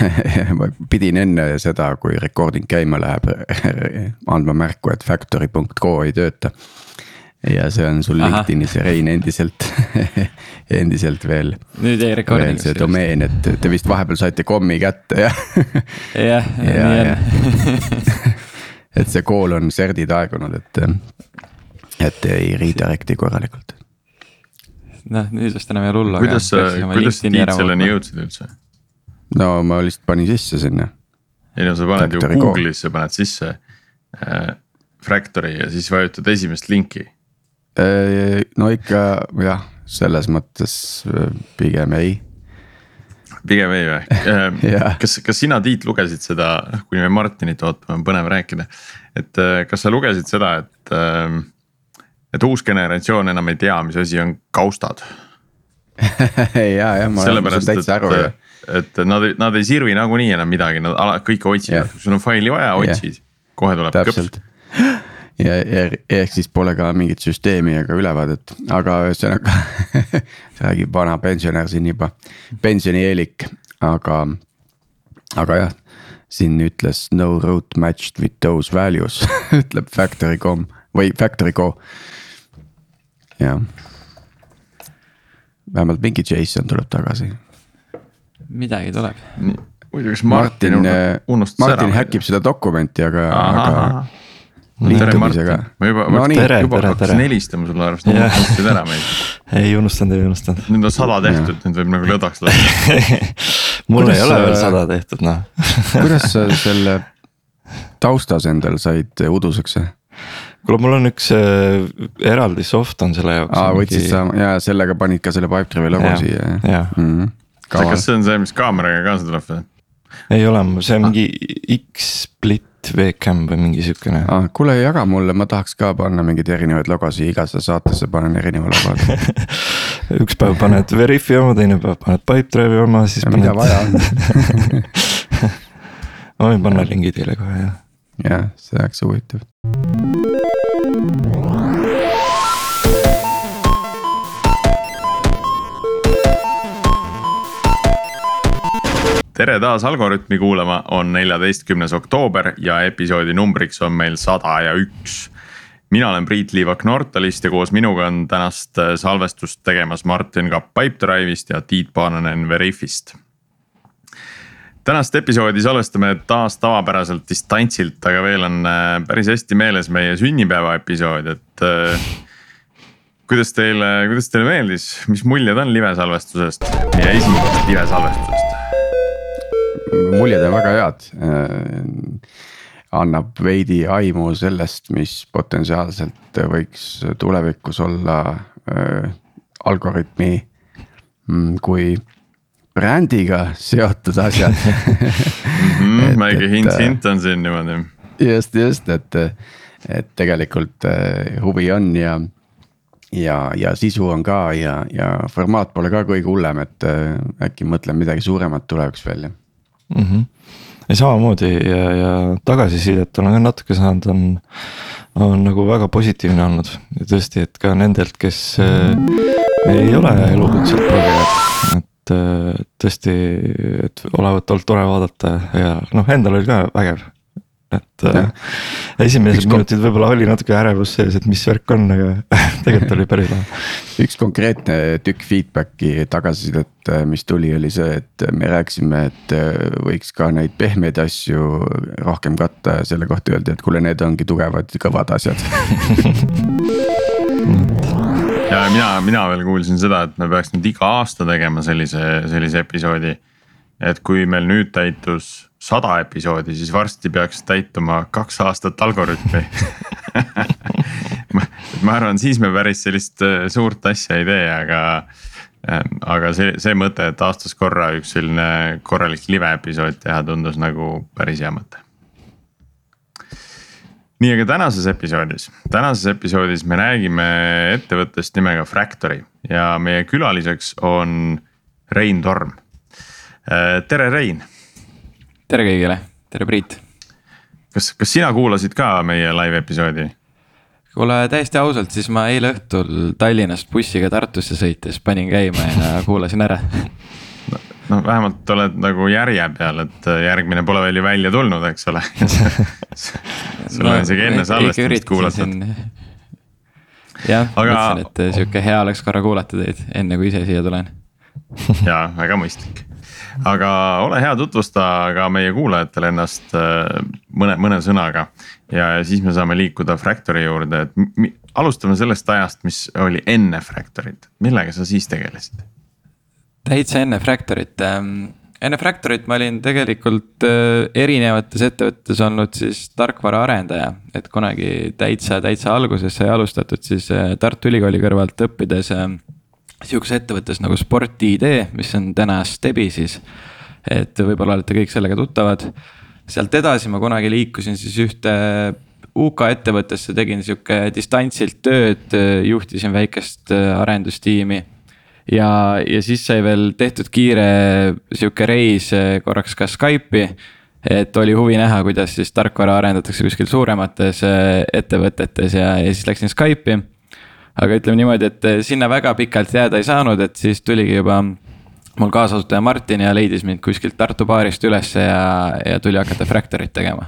ma pidin enne seda, kui recording käima läheb, andma märku, et factory.co ei tööta. ja see on sul Ahah. LinkedInis ja Rein endiselt endiselt veel, nüüd jäi veel recording. see domeen, et te vist vahepeal saite kommi kätte jah jah, Ja, nii ja. on. et see kool on serdid aegunud, et, et ei redirect'i korralikult. noh, nüüdest enam ei ole hullu. kuidas sa, kuidas sa Tiit selleni jõudsid üldse? No ma lihtsalt panin sisse sinna. ei no sa paned ju Factory Go. Google'isse paned sisse äh, Fractory ja siis vajutad esimest linki. no ikka jah, selles mõttes äh, pigem ei. pigem ei või Jah. kas, kas sina, Tiit, lugesid seda, kuni me Martinit ootame, on põnev rääkida. et äh, kas sa lugesid seda, et, ähm, et uus generatsioon enam ei tea, mis asi on kaustad? ja, jah, ma saan sellepärast, täitsa aru ju. Et, nad, nad ei sirvi nagunii enam midagi, nad ala, kõike otsivad Jah. kui sul on faili vaja, otsid, kohe tuleb kõps. täpselt. ja, ja ehk siis pole ka mingit süsteemi ega ülevaadet, aga ühesõnaga räägib vana pensionär siin juba, pensionieelik, aga, aga jah. siin ütles no route matched with those values ütleb factory.com või factory.co. jah. vähemalt mingi Jason tuleb tagasi. Midagi tuleb. muidu kas Martin, Martin, unustas Martin ära? häkib seda dokumenti, aga, aga liitumisega. Martin, ma juba, No juba, Tere, juba tere, hakkasin helistama sulle arvast, Jah. unustasid ära meid. ei unustanud, ei unustanud. nüüd on sada tehtud, nüüd võib nagu lõdvaks lasta. mul Kuidas ei ole veel sada tehtud noh kuidas sa selle taustas endal said uduseks? kuule, mul on üks äh, eraldi soft on selle jaoks. aa, võtsid sa ja sellega panid ka selle Pipedrive'i logo siia jah jah. mm,? kaval kas, see on see, mis kaameraga kaasa tuleb või? ei ole, see on mingi X-split webcam või mingi siukene. ah,. kuule, jaga mulle, ma tahaks ka panna mingeid erinevaid logosid, igasse saatesse panen erineva logo. üks päev paned Veriffi oma, teine päev paned Pipedrive'i oma, siis mida paned. vaja on. ma võin panna lingi teile kohe jah. jah, see oleks huvitav. Tere taas Algorütmi kuulama, on neljateistkümnes oktoober ja episoodi numbriks on meil sada ja üks. mina olen Priit Liivak Nortalist ja koos minuga on tänast äh, salvestust tegemas Martin Kapp Pipedrive'ist ja Tiit Paananen Veriffist. tänast episoodi salvestame taas tavapäraselt distantsilt, aga veel on äh, päris hästi meeles meie sünnipäeva episood, et äh, kuidas teile, kuidas teile meeldis, mis muljed on livesalvestusest, meie esimesest livesalvestusest? Muljed on väga head. annab veidi aimu sellest, mis potentsiaalselt võiks tulevikus olla äh, algoritmi mm, kui brändiga seotud asjad väike et, hint, äh, on siin niimoodi. just, just, et, et tegelikult äh, huvi on ja. ja, ja sisu on ka ja, ja formaat pole ka kõige hullem, et äkki mõtlen midagi suuremat tuleviks välja. mm. -hmm. ja samamoodi ja, ja tagasisidet olen ka natuke saanud, on, on nagu väga positiivne olnud ja tõesti, et ka nendelt, kes äh, ei ole elukutselt progejad, et äh, tõesti, et olevat olnud tore vaadata ja noh, endal oli ka vägev. Et äh, Jah. esimesed minutid võib-olla oli natuke ärevus sees, et mis värk on, aga tegelikult oli päris lahe. üks konkreetne tükk feedback'i tagasisidet, mis tuli, oli see, et me rääkisime, et äh, võiks ka neid pehmeid asju rohkem katta ja selle kohta öeldi, et kuule, need ongi tugevad, kõvad asjad. ja mina, mina veel kuulsin seda, et me peaks nüüd iga aasta tegema sellise, sellise episoodi. et kui meil nüüd täitus sada episoodi, siis varsti peaks täituma kaks aastat Algorütmi ma, arvan, siis me päris sellist äh, suurt asja ei tee, aga ähm, aga see, see mõte, et aastas korra üks selline korralik live episood teha, tundus nagu päris hea mõte. Nii, aga tänases episoodis, tänases episoodis me räägime ettevõttest nimega Fractory ja meie külaliseks on Rein Torm. tere, Rein, tere kõigile, tere Priit. kas, kas sina kuulasid ka meie live episoodi? kuule täiesti ausalt, siis ma eile õhtul Tallinnast bussiga Tartusse sõites panin käima ja kuulasin ära. no vähemalt oled nagu järje peal, et järgmine pole veel ju välja tulnud, eks ole sul on isegi enne salvestamist kuulatud. jah Aga..., mõtlesin, et sihuke hea oleks korra kuulata teid, enne kui ise siia tulen. ja väga mõistlik, aga ole hea, tutvusta ka meie kuulajatele ennast äh, mõne, mõne sõnaga. ja siis me saame liikuda Fractory juurde, et alustame sellest ajast, mis oli enne Fractorit, millega sa siis tegelesid? täitsa enne Fractorit ähm, enne Fractorit ma olin tegelikult äh, erinevates ettevõtetes olnud siis tarkvaraarendaja, et kunagi täitsa, täitsa alguses sai alustatud siis äh, Tartu Ülikooli kõrvalt õppides äh, sihukeses ettevõttes nagu Sport-ID, mis on täna Stebi siis. et võib-olla olete kõik sellega tuttavad. sealt edasi ma kunagi liikusin siis ühte UK ettevõttesse, tegin sihuke distantsilt tööd, juhtisin väikest arendustiimi ja, ja siis sai veel tehtud kiire sihuke reis eh, korraks ka Skype'i. et oli huvi näha, kuidas siis tarkvara arendatakse kuskil suuremates eh, ettevõtetes ja, ja siis läksin Skype'i. Aga ütleme niimoodi, et eh, sinna väga pikalt jääda ei saanud, et siis tuligi juba mul kaasasutaja Martin ja leidis mind kuskilt Tartu baarist ülesse ja, ja tuli hakata Fractorit tegema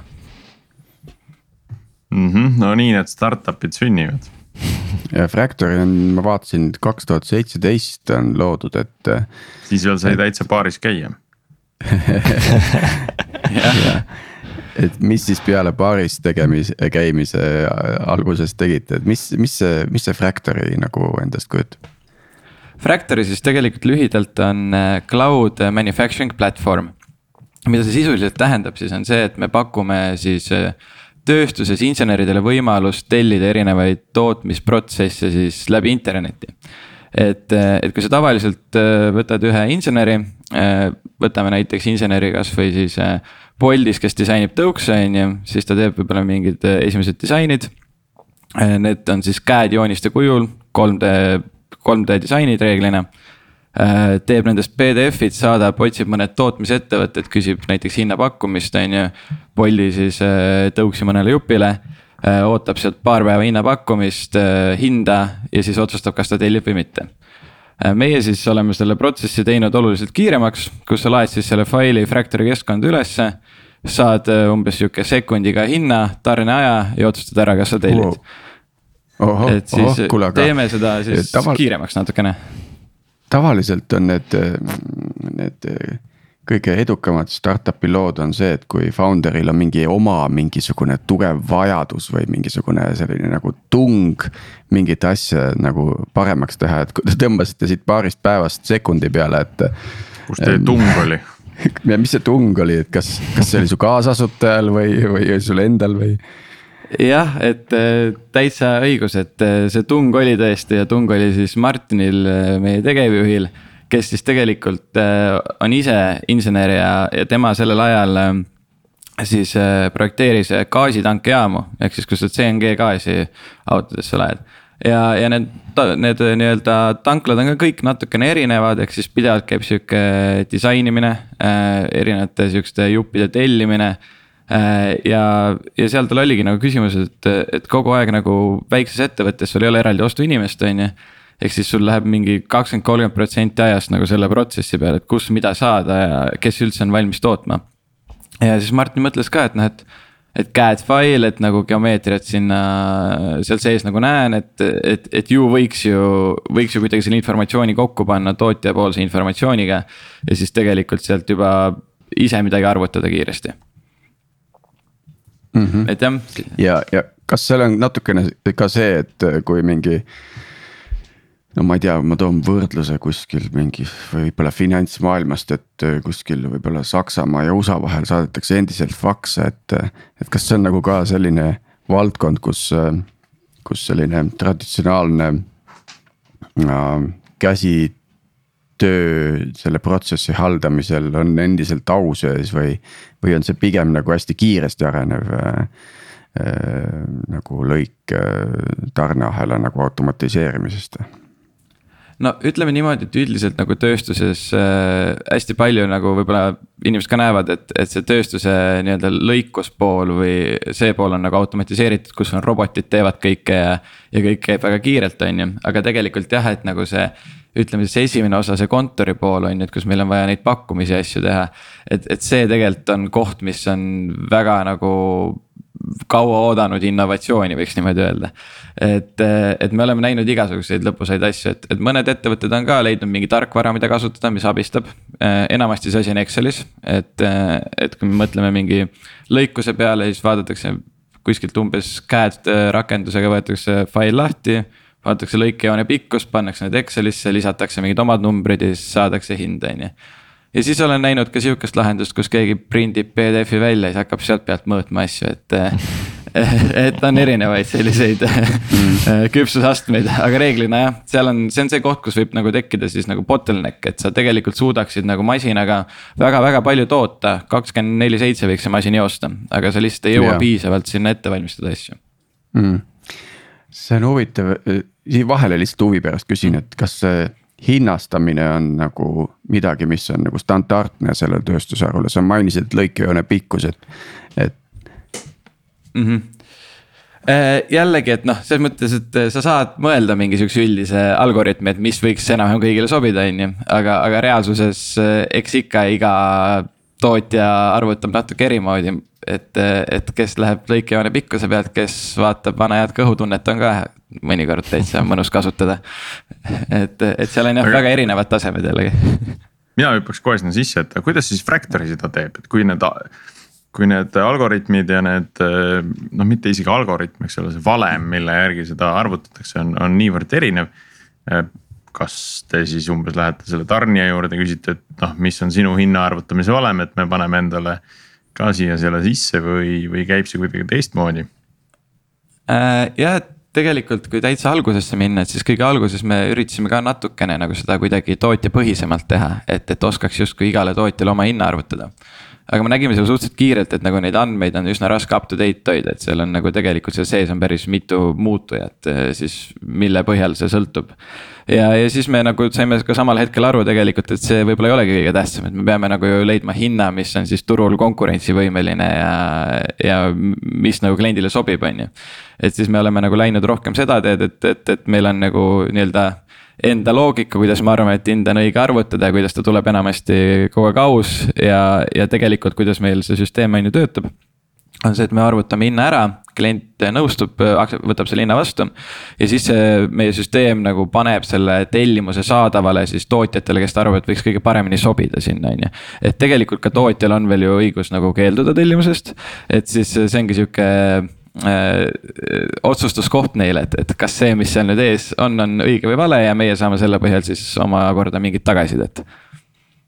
mm. -hmm, no nii need startup'id sünnivad ja Fractory on, ma vaatasin, kaks tuhat seitseteist on loodud, et. Äh, siis veel sai täitsa baaris käia et mis siis peale baaris tegemise, käimise alguses tegite, et mis, mis see, mis see Fractory nagu endast kujutab? Fractory siis tegelikult lühidalt on äh, cloud manufacturing platvorm. mida see sisuliselt tähendab, siis on see, et me pakume siis äh, tööstuses inseneridele võimalust tellida erinevaid tootmisprotsesse siis läbi interneti. et, et kui sa tavaliselt äh, võtad ühe inseneri, äh, võtame näiteks inseneri kasvõi siis äh, Boltis, kes disainib tõukse, on ju, siis ta teeb võib-olla mingid esimesed disainid. Need on siis CAD jooniste kujul, 3D, 3D disainid reeglina Äh, teeb nendest PDF-id, saadab, otsib mõned tootmisettevõtted, küsib näiteks hinnapakkumist, on ju. Bolli siis äh, tõuksi mõnele jupile, äh, ootab sealt paar päeva hinnapakkumist, hinda ja siis otsustab, kas ta tellib või mitte. Meie siis oleme selle protsessi teinud oluliselt kiiremaks, kus sa laed siis selle faili Fractory keskkonda ülesse. saad umbes sihuke sekundiga hinna, tarneaja ja otsustad ära, kas sa tellid wow.. et siis oho, kuule, teeme seda siis taval... kiiremaks natukene tavaliselt on need, need kõige edukamad startup'i lood on see, et kui founder'il on mingi oma mingisugune tugev vajadus või mingisugune selline nagu tung. mingit asja nagu paremaks teha, et kui te tõmbasite siit paarist päevast sekundi peale, et. kus teie tung oli? ja mis see tung oli, et kas, kas see oli su kaasasutajal või, või sul endal või? jah, et äh, täitsa õigus, et äh, see tung oli tõesti ja tung oli siis Martinil, äh, meie tegevjuhil. Kes siis tegelikult on ise insener ja, ja tema sellel ajal siis projekteeris gaasitankejaamu, ehk siis kus sa CNG gaasi autodesse laed ja, ja need, need nii-öelda tanklad on ka kõik natukene erinevad, ehk siis pidevalt käib sihuke disainimine äh,, erinevate sihukeste juppide tellimine. Äh, Äh, ja, ja seal tal oligi nagu küsimus, et, et kogu aeg nagu väikses ettevõttes sul ei ole eraldi ostuinimest, on ju. Ehk siis sul läheb mingi kakskümmend, kolmkümmend protsenti ajast nagu selle protsessi peale, et kus, mida saada ja kes üldse on valmis tootma. ja siis Martin mõtles ka, et noh, et et CAD file, et nagu geomeetriat sinna seal sees nagu näen, et, et, et ju võiks ju, võiks ju kuidagi selle informatsiooni kokku panna tootjapoolse informatsiooniga. ja siis tegelikult sealt juba ise midagi arvutada kiiresti mm. -hmm. et jah. ja, ja kas seal on natukene ka see, et kui mingi. No ma ei tea, ma toon võrdluse kuskil mingi võib-olla finantsmaailmast, et äh, kuskil võib-olla Saksamaa ja USA vahel saadetakse endiselt fakse, et. Äh, et kas see on nagu ka selline valdkond, kus, kus selline traditsionaalne äh, käsi töö selle protsessi haldamisel on endiselt au sees või, või on see pigem nagu hästi kiiresti arenev äh, äh, nagu lõik äh, tarneahela nagu automatiseerimisest? No ütleme niimoodi, et üldiselt nagu tööstuses äh, hästi palju nagu võib-olla inimesed ka näevad, et, et see tööstuse nii-öelda lõikuspool või see pool on nagu automatiseeritud, kus on robotid teevad kõike ja. ja kõik käib väga kiirelt, on ju, aga tegelikult jah, et nagu see ütleme siis esimene osa, see kontori pool on ju, et kus meil on vaja neid pakkumisi ja asju teha. et, et see tegelikult on koht, mis on väga nagu kaua oodanud innovatsiooni, võiks niimoodi öelda. et, et me oleme näinud igasuguseid lõbusaid asju, et, et mõned ettevõtted on ka leidnud mingi tarkvara, mida kasutada, mis abistab. enamasti see asi on Excelis, et, et kui me mõtleme mingi lõikuse peale, siis vaadatakse kuskilt umbes käed rakendusega võetakse fail lahti vaadatakse lõikejoone pikkust, pannakse need Excelisse, lisatakse mingid omad numbrid ja siis saadakse hind, on ju. Ja siis olen näinud ka sihukest lahendust, kus keegi prindib PDF-i välja ja siis hakkab sealt pealt mõõtma asju, et et on erinevaid selliseid mm. küpsusastmeid, aga reeglina jah, seal on, see on see koht, kus võib nagu tekkida siis nagu bottleneck, et sa tegelikult suudaksid nagu masinaga väga-väga palju toota. kakskümmend neli seitse võiks see masin joosta, aga sa lihtsalt ei jõua ja. piisavalt sinna ette valmistada asju mm see on huvitav, vahele lihtsalt huvi pärast küsin, et kas see hinnastamine on nagu midagi, mis on nagu standardne sellele tööstusharule, sa mainisid lõikejoone pikkus, et, et mm. -hmm jällegi, et noh, selles mõttes, et sa saad mõelda mingi sihukese üldise algoritmi, et mis võiks enam-vähem kõigile sobida, on ju, aga, aga reaalsuses eks ikka iga tootja arvutab natuke eri moodi et, et kes läheb lõikejoone pikkuse pealt, kes vaatab vana head kõhutunnet, on ka mõnikord täitsa mõnus kasutada. et, et seal on jah Aga... väga erinevad tasemed jällegi. mina hüppaks kohe sinna sisse, et kuidas siis Fractory seda teeb, et kui need kui need algoritmid ja need noh, mitte isegi algoritm, eks ole, see valem, mille järgi seda arvutatakse, on, on niivõrd erinev. Kas te siis umbes lähete selle tarnija juurde, küsite, et noh, mis on sinu hinna arvutamise valem, et me paneme endale ka siia selle sisse või, või käib see kuidagi teistmoodi äh,? jah, et tegelikult, kui täitsa algusesse minna, et siis kõige alguses me üritasime ka natukene nagu seda kuidagi tootjapõhisemalt teha, et, et oskaks justkui igale tootjale oma hinna arvutada aga me nägime seal suhteliselt kiirelt, et nagu neid andmeid on üsna raske up to date hoida, et seal on nagu tegelikult seal sees on päris mitu muutujat eh, siis, mille põhjal see sõltub. ja, ja siis me nagu saime ka samal hetkel aru tegelikult, et see võib-olla ei olegi kõige tähtsam, et me peame nagu ju leidma hinna, mis on siis turul konkurentsivõimeline ja, ja mis nagu kliendile sobib, on ju. et siis me oleme nagu läinud rohkem seda teed, et, et, et meil on nagu nii-öelda enda loogika, kuidas me arvame, et hinda on õige arvutada ja kuidas ta tuleb enamasti kogu aeg aus ja, ja tegelikult, kuidas meil see süsteem on ju töötab. on see, et me arvutame hinna ära, klient nõustub, võtab selle hinna vastu. ja siis see meie süsteem nagu paneb selle tellimuse saadavale siis tootjatele, kes ta arvab, et võiks kõige paremini sobida sinna, on ju. et tegelikult ka tootjal on veel ju õigus nagu keelduda tellimusest, et siis see ongi sihuke äh, otsustuskoht neile, et, et kas see, mis seal nüüd ees on, on õige või vale ja meie saame selle põhjal siis omakorda mingit tagasisidet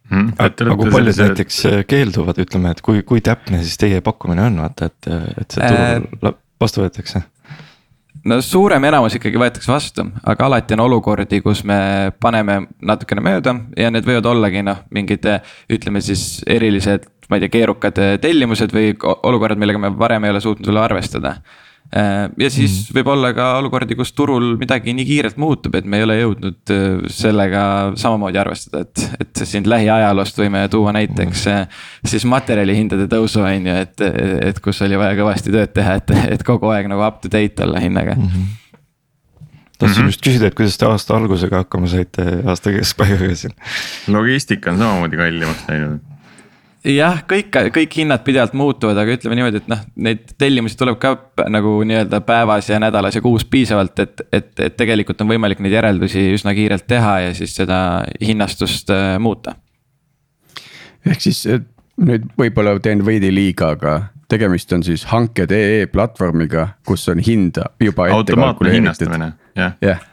hmm.. aga kui paljud sellised... näiteks äh, keelduvad, ütleme, et kui, kui täpne siis teie pakkumine on, vaata, et, et see turul äh, vastu võetakse? no suurem enamus ikkagi võetakse vastu, aga alati on olukordi, kus me paneme natukene mööda ja need võivad ollagi noh, mingid ütleme siis erilised ma ei tea, keerukad äh, tellimused või olukorrad, millega me varem ei ole suutnud veel arvestada. Äh, ja siis mm. võib olla ka olukordi, kus turul midagi nii kiirelt muutub, et me ei ole jõudnud äh, sellega samamoodi arvestada, et, et siin lähiajaloost võime tuua näiteks siis materjalihindade tõusu, on ju, et, et kus oli vaja kõvasti tööd teha, et, et kogu aeg nagu up to date olla hinnaga mm. -hmm tahtsin mm -hmm. just küsida, et kuidas te aasta algusega hakkama saite, aasta keskpaigaga siin? logistika on samamoodi kallimaks läinud jah, kõik, kõik hinnad pidevalt muutuvad, aga ütleme niimoodi, et noh, neid tellimusi tuleb ka nagu nii-öelda päevas ja nädalas ja kuus piisavalt, et, et, et tegelikult on võimalik neid järeldusi üsna kiirelt teha ja siis seda hinnastust äh, muuta. ehk siis nüüd võib-olla teen veidi liiga, aga tegemist on siis hanked.ee platvormiga, kus on hinda juba ette kalkuleeritud. jah yeah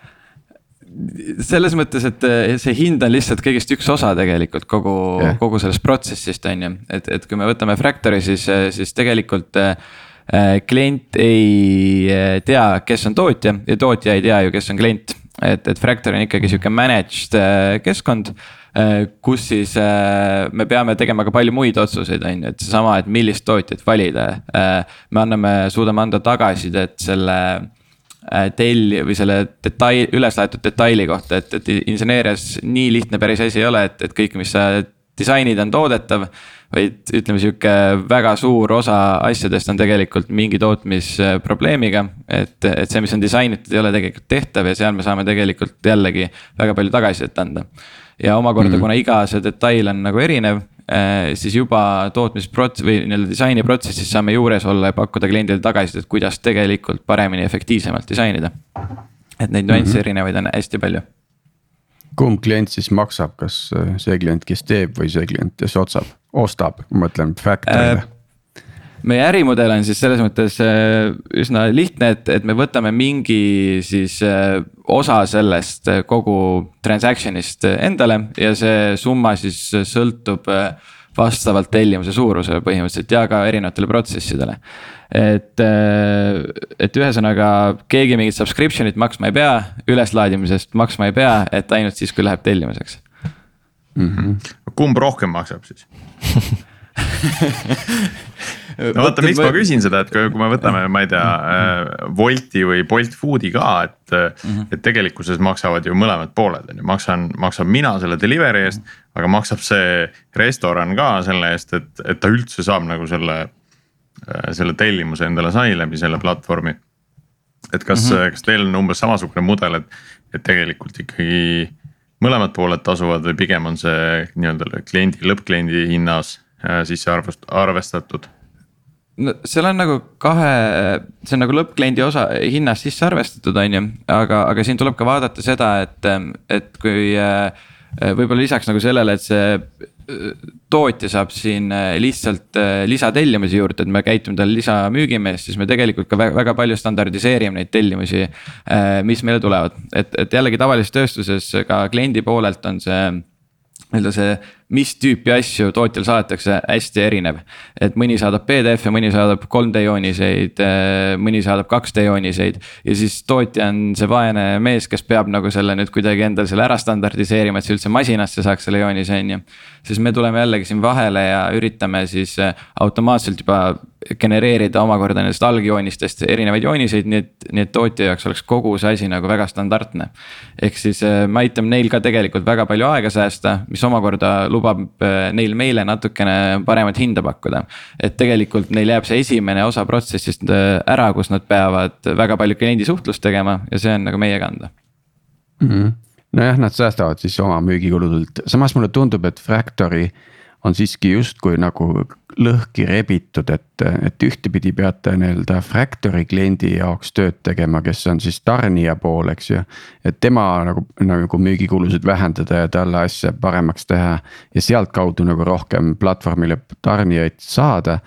selles mõttes, et eh, see hind on lihtsalt kõigest üks osa tegelikult kogu yeah., kogu sellest protsessist on ju, et, et kui me võtame Fractory, siis, eh, siis tegelikult äh, klient ei tea, kes on tootja ja tootja ei tea ju, kes on klient. et, et Fractory on ikkagi sihuke managed keskkond, kus siis me peame tegema ka palju muid otsuseid, on ju, et seesama, et millist tootjat valida. me anname, suudame anda tagasisidet selle telli või selle detail, üles laetud detaili kohta, et, et inseneerias nii lihtne päris asi ei ole, et, et kõik, mis sa disainida on toodetav. vaid ütleme, sihuke väga suur osa asjadest on tegelikult mingi tootmisprobleemiga. et, et see, mis on disainitud, ei ole tegelikult tehtav ja seal me saame tegelikult jällegi väga palju tagasisidet anda. ja omakorda mm, -hmm. kuna iga see detail on nagu erinev siis juba tootmisprotsess või nii-öelda disainiprotsessis saame juures olla ja pakkuda kliendile tagasisidet, kuidas tegelikult paremini, efektiivsemalt disainida. et neid nüansse mm -hmm. erinevaid on hästi palju kumb klient siis maksab, kas äh, see klient, kes teeb või see klient, kes otsab, ostab, ma mõtlen Factory'le äh,? Meie ärimudel on siis selles mõttes äh, üsna lihtne, et, et me võtame mingi siis äh, osa sellest äh, kogu transaction'ist endale ja see summa siis sõltub vastavalt tellimuse suurusele põhimõtteliselt ja ka erinevatele protsessidele. et, et ühesõnaga keegi mingit subscription'it maksma ei pea, üleslaadimisest maksma ei pea, et ainult siis, kui läheb tellimuseks mm. -hmm. kumb rohkem maksab siis no vaata, miks ma küsin seda, et kui, kui me võtame, ma ei tea äh, Wolti või Bolt Foodi ka, et mm. -hmm. et tegelikkuses maksavad ju mõlemad pooled on ju, maksan, maksan mina selle delivery eest. aga maksab see restoran ka selle eest, et, et ta üldse saab nagu selle, äh, selle tellimuse endale sai läbi selle platvormi. et kas mm, -hmm. kas teil on umbes samasugune mudel, et, et tegelikult ikkagi mõlemad pooled tasuvad või pigem on see nii-öelda kliendi, lõppkliendi hinnas äh, sisse arvest-, arvestatud no seal on nagu kahe, see on nagu lõppkliendi osa hinnas sisse arvestatud, on ju, aga, aga siin tuleb ka vaadata seda, et, et kui äh, võib-olla lisaks nagu sellele, et see äh, tootja saab siin äh, lihtsalt lisatellimusi juurde, et me käitume tal lisamüügimeest, siis me tegelikult ka väga, väga palju standardiseerime neid tellimusi, mis meile tulevad, et, et jällegi tavalises tööstuses ka kliendi poolelt on see nii-öelda see mis tüüpi asju tootjal saadetakse, hästi erinev. et mõni saadab PDF-e, mõni saadab 3D jooniseid, äh, mõni saadab 2D jooniseid. ja siis tootja on see vaene mees, kes peab nagu selle nüüd kuidagi endale selle ära standardiseerima, et see üldse masinasse saaks selle joonise, on ju. siis me tuleme jällegi siin vahele ja üritame siis äh, automaatselt juba genereerida omakorda nendest algjoonistest erinevaid jooniseid, nii et, nii et tootja jaoks oleks kogu see asi nagu väga standardne. ehk siis äh, me aitame neil ka tegelikult väga palju aega säästa, mis omakorda lubab äh, neil meile natukene paremat hinda pakkuda. et tegelikult neil jääb see esimene osa protsessist äh, ära, kus nad peavad väga palju kliendi suhtlust tegema ja see on nagu meie kanda mm. -hmm. nojah, nad säästavad siis oma müügikuludelt, samas mulle tundub, et Fractory on siiski justkui nagu lõhki rebitud, et, et ühtepidi peate nii-öelda Fractory kliendi jaoks tööd tegema, kes on siis tarnija pool, eks ju. et tema nagu, nagu müügikulusid vähendada ja talle asja paremaks teha ja sealtkaudu nagu rohkem platvormile tarnijaid saada.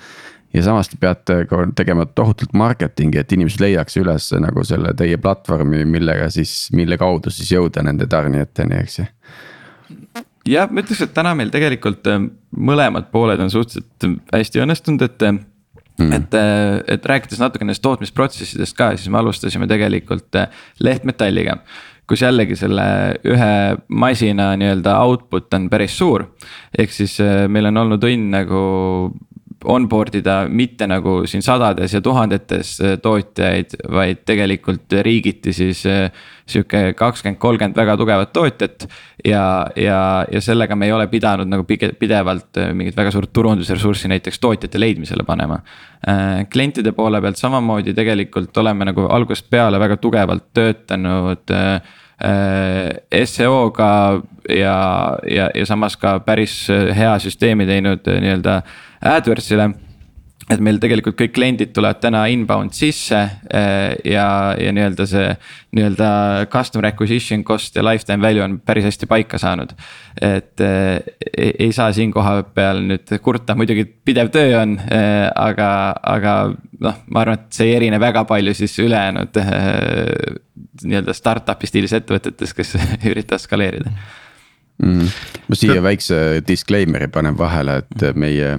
ja samas te peate ka tegema tohutult marketingi, et inimesed leiaks üles nagu selle teie platvormi, millega siis, mille kaudu siis jõuda nende tarnijateni, eks ju jah, ma ütleks, et täna meil tegelikult äh, mõlemad pooled on suhteliselt äh, hästi õnnestunud, et mm. et, et rääkides natuke nendest tootmisprotsessidest ka, siis me alustasime tegelikult lehtmetalliga. kus jällegi selle ühe masina nii-öelda output on päris suur. ehk siis meil on olnud õnn nagu onboard ida mitte nagu siin sadades ja tuhandetes äh, tootjaid, vaid tegelikult riigiti siis äh, sihuke kakskümmend, kolmkümmend väga tugevat tootjat. ja, ja, ja sellega me ei ole pidanud nagu pidevalt äh, mingit väga suurt turundusressurssi näiteks tootjate leidmisele panema. klientide poole pealt samamoodi tegelikult oleme nagu algusest peale väga tugevalt töötanud SEO-ga ja, ja, ja samas ka päris hea süsteemi teinud nii-öelda AdWordsile et meil tegelikult kõik kliendid tulevad täna inbound sisse eh, ja, ja nii-öelda see nii-öelda customer acquisition cost ja lifetime value on päris hästi paika saanud. et eh, ei, saa siin koha peal nüüd kurta, muidugi pidev töö on, eh, aga, aga noh, ma arvan, et see ei erine väga palju siis ülejäänud nii-öelda startup'i stiilis ettevõtetes, kes üritavad skaleerida mm.. ma siia väikse disclaimer'i panen vahele, et meie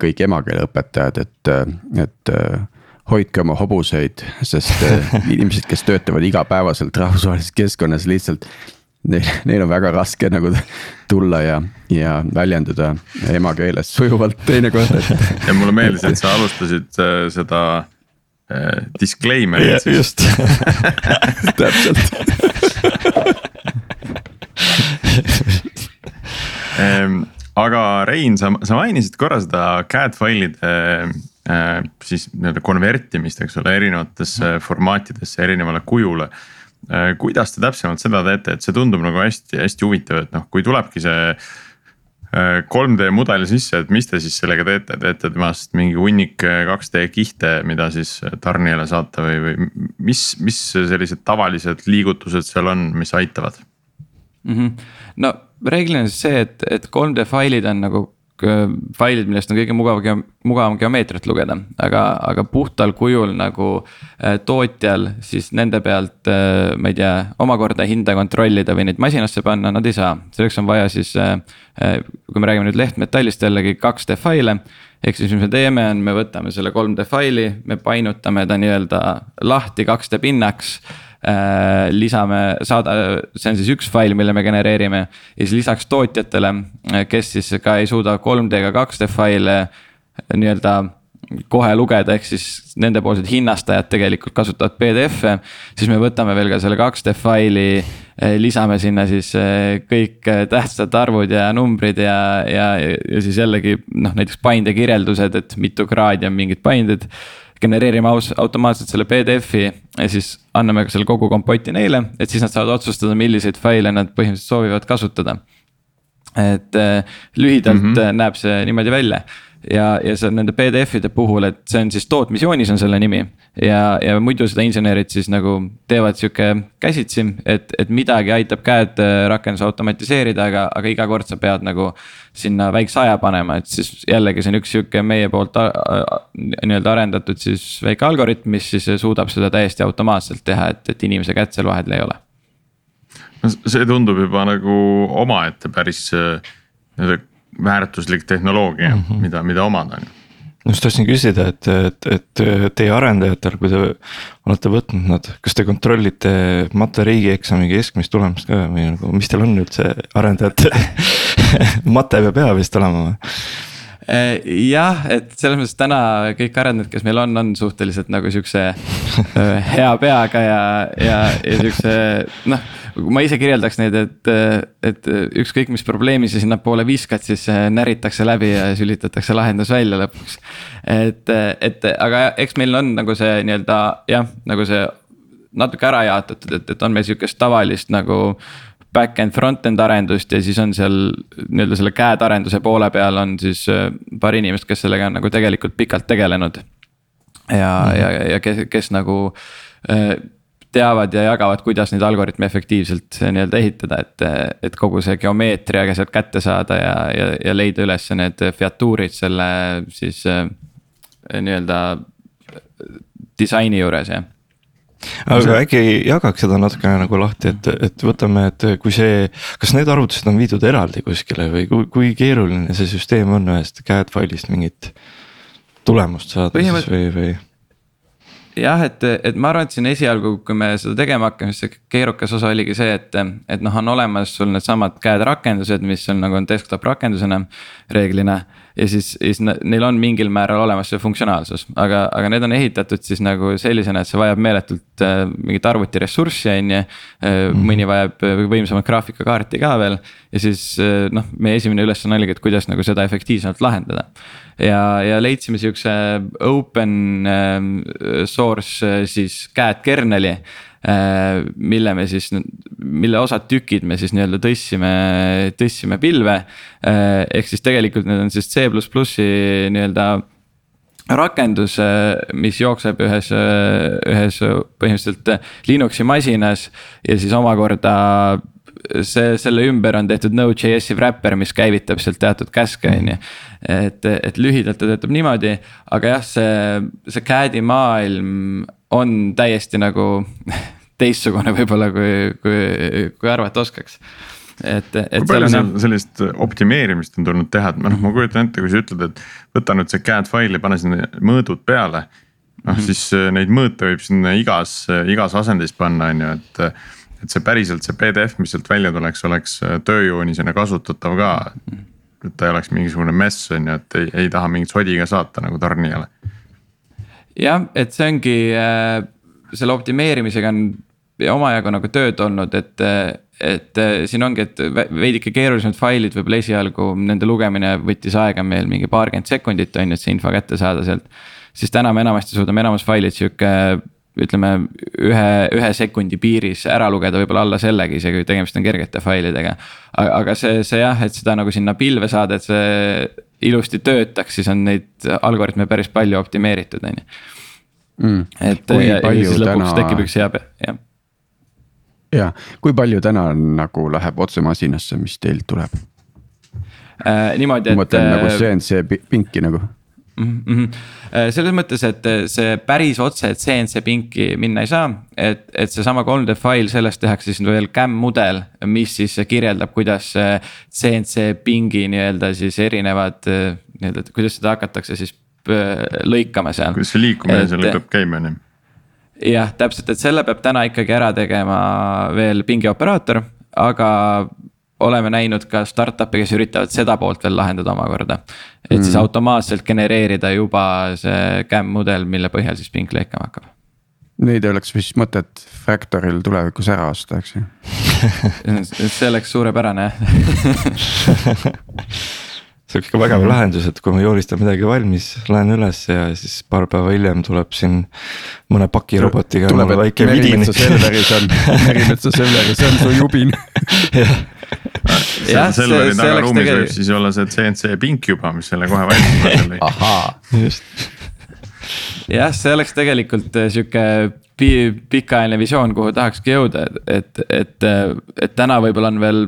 kõik emakeeleõpetajad, et, et eh, hoidke oma hobuseid, sest eh, inimesed, kes töötavad igapäevaselt rahvusvahelises keskkonnas lihtsalt. Neil, neil on väga raske nagu tulla ja, ja väljenduda emakeeles sujuvalt teinekord, et. ja mulle meeldis, et sa alustasid seda disclaimer'it siis. just täpselt aga Rein, sa, sa mainisid korra seda CAD failide äh, siis nii-öelda konvertimist, eks ole, erinevatesse formaatidesse, erinevale kujule äh,. kuidas te täpsemalt seda teete, et see tundub nagu hästi-hästi huvitav, et noh, kui tulebki see 3D äh, mudeli sisse, et mis te siis sellega teete, teete temast mingi hunnik 2D äh, kihte, mida siis tarnijale saata või, või mis, mis sellised tavalised liigutused seal on, mis aitavad mm? -hmm. no reeglina siis see, et, et 3D failid on nagu äh, failid, millest on kõige mugavam, mugavam geomeetriat lugeda, aga, aga puhtal kujul nagu äh, tootjal siis nende pealt äh,, ma ei tea, omakorda hinda kontrollida või neid masinasse panna, nad ei saa. selleks on vaja siis kui me räägime nüüd lehtmetallist jällegi 2D faile. ehk siis, mis me teeme, on, me võtame selle 3D faili, me painutame ta nii-öelda lahti 2D pinnaks lisame, saada, see on siis üks fail, mille me genereerime ja siis lisaks tootjatele, äh, kes siis ka ei suuda 3D ega 2D faile äh, nii-öelda kohe lugeda, ehk siis nendepoolsed hinnastajad tegelikult kasutavad PDF-e. siis me võtame veel ka selle 2D faili, lisame sinna siis kõik tähtsad arvud ja numbrid ja, ja, ja siis jällegi noh, näiteks paindekirjeldused, et mitu kraadi on mingid painded genereerime aus, automaatselt selle PDF-i ja siis anname selle kogu kompoti neile, et siis nad saavad otsustada, milliseid faile nad põhimõtteliselt soovivad kasutada. et äh, lühidalt mm -hmm. näeb see niimoodi välja ja, ja see nende PDF-ide puhul, et see on siis tootmisjoonis on selle nimi. ja, ja muidu seda insenerid siis nagu teevad sihuke käsitsi, et, et midagi aitab käed äh, rakenduse automatiseerida, aga, aga iga kord sa pead nagu. sinna väikse aja panema, et siis jällegi see on üks sihuke meie poolt nii-öelda arendatud siis väike algoritm, mis siis suudab seda täiesti automaatselt teha, et, et inimese kätt seal vahel ei ole no see tundub juba nagu omaette päris äh, nii-öelda väärtuslik tehnoloogia mm, -hmm. mida, mida omada just tahtsin küsida, et, et, et teie arendajatel, kui te olete võtnud nad, kas te kontrollite mate riigieksami keskmist tulemust ka või nagu, mis teil on üldse arendajate mate peab hea vist olema või? Eh, jah, et selles mõttes täna kõik arendajad, kes meil on, on suhteliselt nagu siukse hea peaga ja, ja, ja siukse noh. ma ise kirjeldaks neid, et, et ükskõik, mis probleemi sa sinnapoole viskad, siis näritakse läbi ja sülitatakse lahendus välja lõpuks. et, et aga eks meil on nagu see nii-öelda jah, nagu see natuke ära jaotatud, et, et on meil sihukest tavalist nagu back-end, front-end arendust ja siis on seal nii-öelda selle CAD arenduse poole peal on siis äh, paar inimest, kes sellega on nagu tegelikult pikalt tegelenud. ja mm, -hmm. ja, ja kes, kes nagu äh, teavad ja jagavad, kuidas neid algoritme efektiivselt äh, nii-öelda ehitada, et, et kogu see geomeetria ka sealt kätte saada ja, ja, ja leida üles need featuurid selle siis nii-öelda disaini juures, jah aga äkki jagaks seda natukene nagu lahti, et, et võtame, et kui see, kas need arvutused on viidud eraldi kuskile või kui, kui keeruline see süsteem on ühest CAD failist mingit tulemust saada siis või, või? jah, et, et ma arvan, et siin esialgu, kui me seda tegema hakkame, siis see keerukas osa oligi see, et, et noh, on olemas sul needsamad CAD rakendused, mis on nagu on desktop rakendusena reeglina ja siis, siis neil on mingil määral olemas see funktsionaalsus, aga, aga need on ehitatud siis nagu sellisena, et see vajab meeletult äh, mingit arvutiressurssi, on ju. Äh, mhm. mõni vajab äh, võimsamat graafikakaarti ka veel ja siis äh, noh, meie esimene ülesanne oligi, et kuidas nagu seda efektiivsemalt lahendada. ja, ja leidsime sihukese open source siis CAD kernel'i mille me siis, mille osad tükid me siis nii-öelda tõstsime, tõstsime pilve. Äh, ehk siis tegelikult need on siis C nii-öelda rakendus, mis jookseb ühes, ühes põhimõtteliselt Linuxi masinas ja siis omakorda see, selle ümber on tehtud Node.js-i wrapper, mis käivitab sealt teatud käske, on ju. et, et lühidalt ta töötab niimoodi, aga jah, see, see CAD-i maailm on täiesti nagu teistsugune võib-olla kui, kui, kui arvata oskaks et, et. kui palju seal sellist optimeerimist on tulnud teha, et noh, ma kujutan ette, kui sa ütled, et võta nüüd see CAD faili, pane sinna mõõdud peale. noh mm -hmm. siis äh, neid mõõte võib sinna igas, igas asendis panna, on ju, et. et see päriselt see PDF, mis sealt välja tuleks, oleks äh, tööjoonisena kasutatav ka. et ta ei oleks mingisugune mess on ju, et ei, ei taha mingit sodi ka saata nagu tarnijale. Jah, et see ongi äh, selle optimeerimisega on omajagu nagu tööd olnud, et, et äh, siin ongi, et veidike keerulisemad failid võib-olla esialgu nende lugemine võttis aega meil mingi paarkümmend sekundit on ju, et see info kätte saada sealt. siis täna me enamasti suudame enamus failid sihuke ütleme ühe, ühe sekundi piiris ära lugeda, võib-olla alla sellegi, isegi kui tegemist on kergete failidega. aga see, see jah, et seda nagu sinna pilve saada, et see ilusti töötaks, siis on neid algoritme päris palju optimeeritud, on ju. Mm. et kui ja, ja siis lõpuks täna... tekib üks hea, jah. ja kui palju täna nagu läheb otse masinasse, mis teilt tuleb äh,? niimoodi, et. ma mõtlen nagu CNC äh, pinki nagu mm. -hmm. selles mõttes, et äh, see päris otse CNC pinki minna ei saa, et, et seesama 3D fail, sellest tehakse siis veel CAM mudel, mis siis kirjeldab, kuidas CNC pingi nii-öelda siis erinevad nii-öelda, kuidas seda hakatakse siis lõikama seal. kuidas see liikumine seal peab käima, on ju jah, täpselt, et selle peab täna ikkagi ära tegema veel pingioperaator, aga oleme näinud ka startup'e, kes üritavad seda poolt veel lahendada omakorda. et mm. siis automaatselt genereerida juba see CAM mudel, mille põhjal siis ping lõikama hakkab. Neid oleks vist mõtet Factoril tulevikus ära osta, eks ju see oleks suurepärane jah see oleks ikka vägev lahendus, et kui ma joonistan midagi valmis, lähen üles ja siis paar päeva hiljem tuleb siin mõne pakirobotiga. tuleb, et Merimetsa Selveris on, Merimetsa Selveris on su jubin jah, Selveri tagaruumis tegel... võib siis olla see CNC pink juba, mis selle kohe valmis paneb. ahaa, just. jah, see oleks tegelikult äh, sihuke pikaajaline visioon, kuhu tahakski jõuda, et, et, et täna võib-olla on veel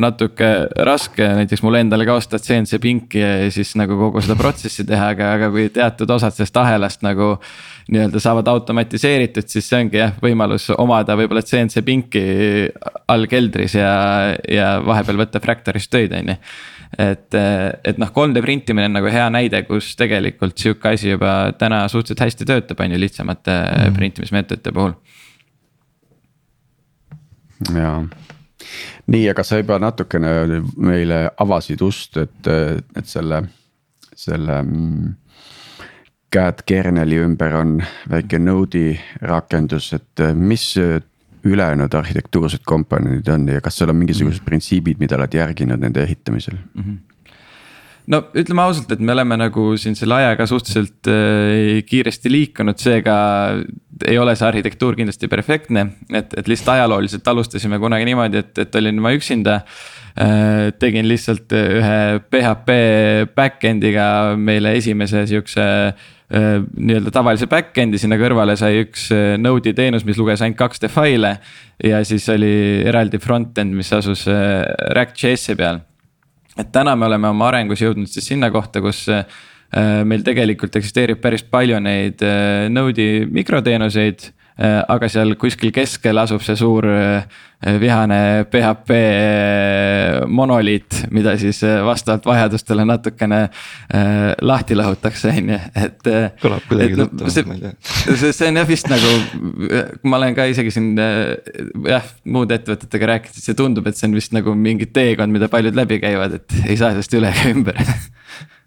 natuke raske näiteks mul endale ka osta CNC pinki ja siis nagu kogu seda protsessi teha, aga, aga kui teatud osad sellest ahelast nagu. nii-öelda saavad automatiseeritud, siis see ongi jah, võimalus omada võib-olla CNC pinki all keldris ja, ja vahepeal võtta Fractoris töid, on ju et, et noh, 3D printimine on nagu hea näide, kus tegelikult sihuke asi juba täna suhteliselt hästi töötab, on ju, lihtsamate mm. printimismeetodite puhul. jaa nii, aga sa juba natukene meile avasid ust, et, et selle, selle mm, CAD kerneli ümber on väike Node'i rakendus, et mis ülejäänud arhitektuursed komponendid on ja kas seal on mingisugused mm -hmm. printsiibid, mida oled järginud nende ehitamisel mm? -hmm no ütleme ausalt, et me oleme nagu siin selle ajaga suhteliselt äh, kiiresti liikunud, seega ei ole see arhitektuur kindlasti perfektne. et, et lihtsalt ajalooliselt alustasime kunagi niimoodi, et, et olin ma üksinda. Tegin lihtsalt ühe PHP back-end'iga meile esimese sihukese Äh, nii-öelda tavalise back-end'i, sinna kõrvale sai üks äh, Node'i teenus, mis luges ainult 2D faile. ja siis oli eraldi front-end, mis asus äh, React.js-i peal. et täna me oleme oma arengus jõudnud siis sinna kohta, kus meil tegelikult eksisteerib päris palju neid Node'i mikroteenuseid Äh, aga seal kuskil keskel asub see suur äh, vihane PHP äh, monoliit, mida siis vastavalt vajadustele natukene lahti lahutakse, on ju, et. kõlab kuidagi tuttavalt, ma ei tea. see, see on jah vist nagu, ma olen ka isegi siin jah, muude ettevõtetega rääkinud, see tundub, et see on vist nagu mingi teekond, mida paljud läbi käivad, et ei saa sellest üle ega ümber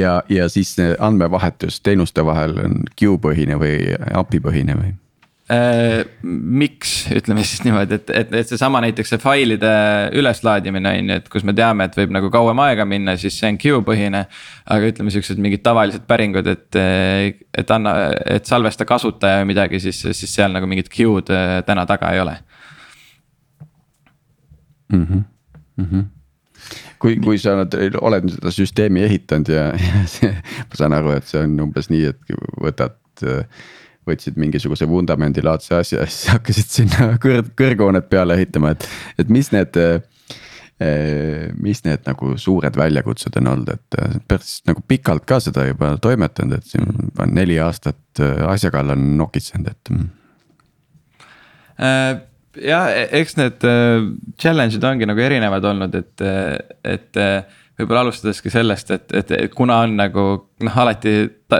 ja, ja siis andmevahetus teenuste vahel on queue põhine või API põhine või? Äh, miks, ütleme siis niimoodi, et, et, et seesama näiteks see failide üleslaadimine on ju, et kus me teame, et võib nagu kauem aega minna, siis see on queue põhine. aga ütleme, siuksed mingid tavalised päringud, et, et anna, et salvesta kasutaja või midagi, siis, siis seal nagu mingit queue'd äh, täna taga ei ole mm. -hmm. Mm -hmm kui, kui sa oled, oled seda süsteemi ehitanud ja, ja see, ma saan aru, et see on umbes nii, et võtad. võtsid mingisuguse vundamendilaadse asja ja siis hakkasid sinna kõrg, kõrghoonet peale ehitama, et, et mis need mis need nagu suured väljakutsed on olnud, et päris nagu pikalt ka seda juba toimetanud, et siin on neli aastat asja kallal nokitsenud, et äh jah, e-, eks need äh, challenge'id ongi nagu erinevad olnud, et, et äh, võib-olla alustadeski sellest, et, et, et kuna on nagu noh, alati ta,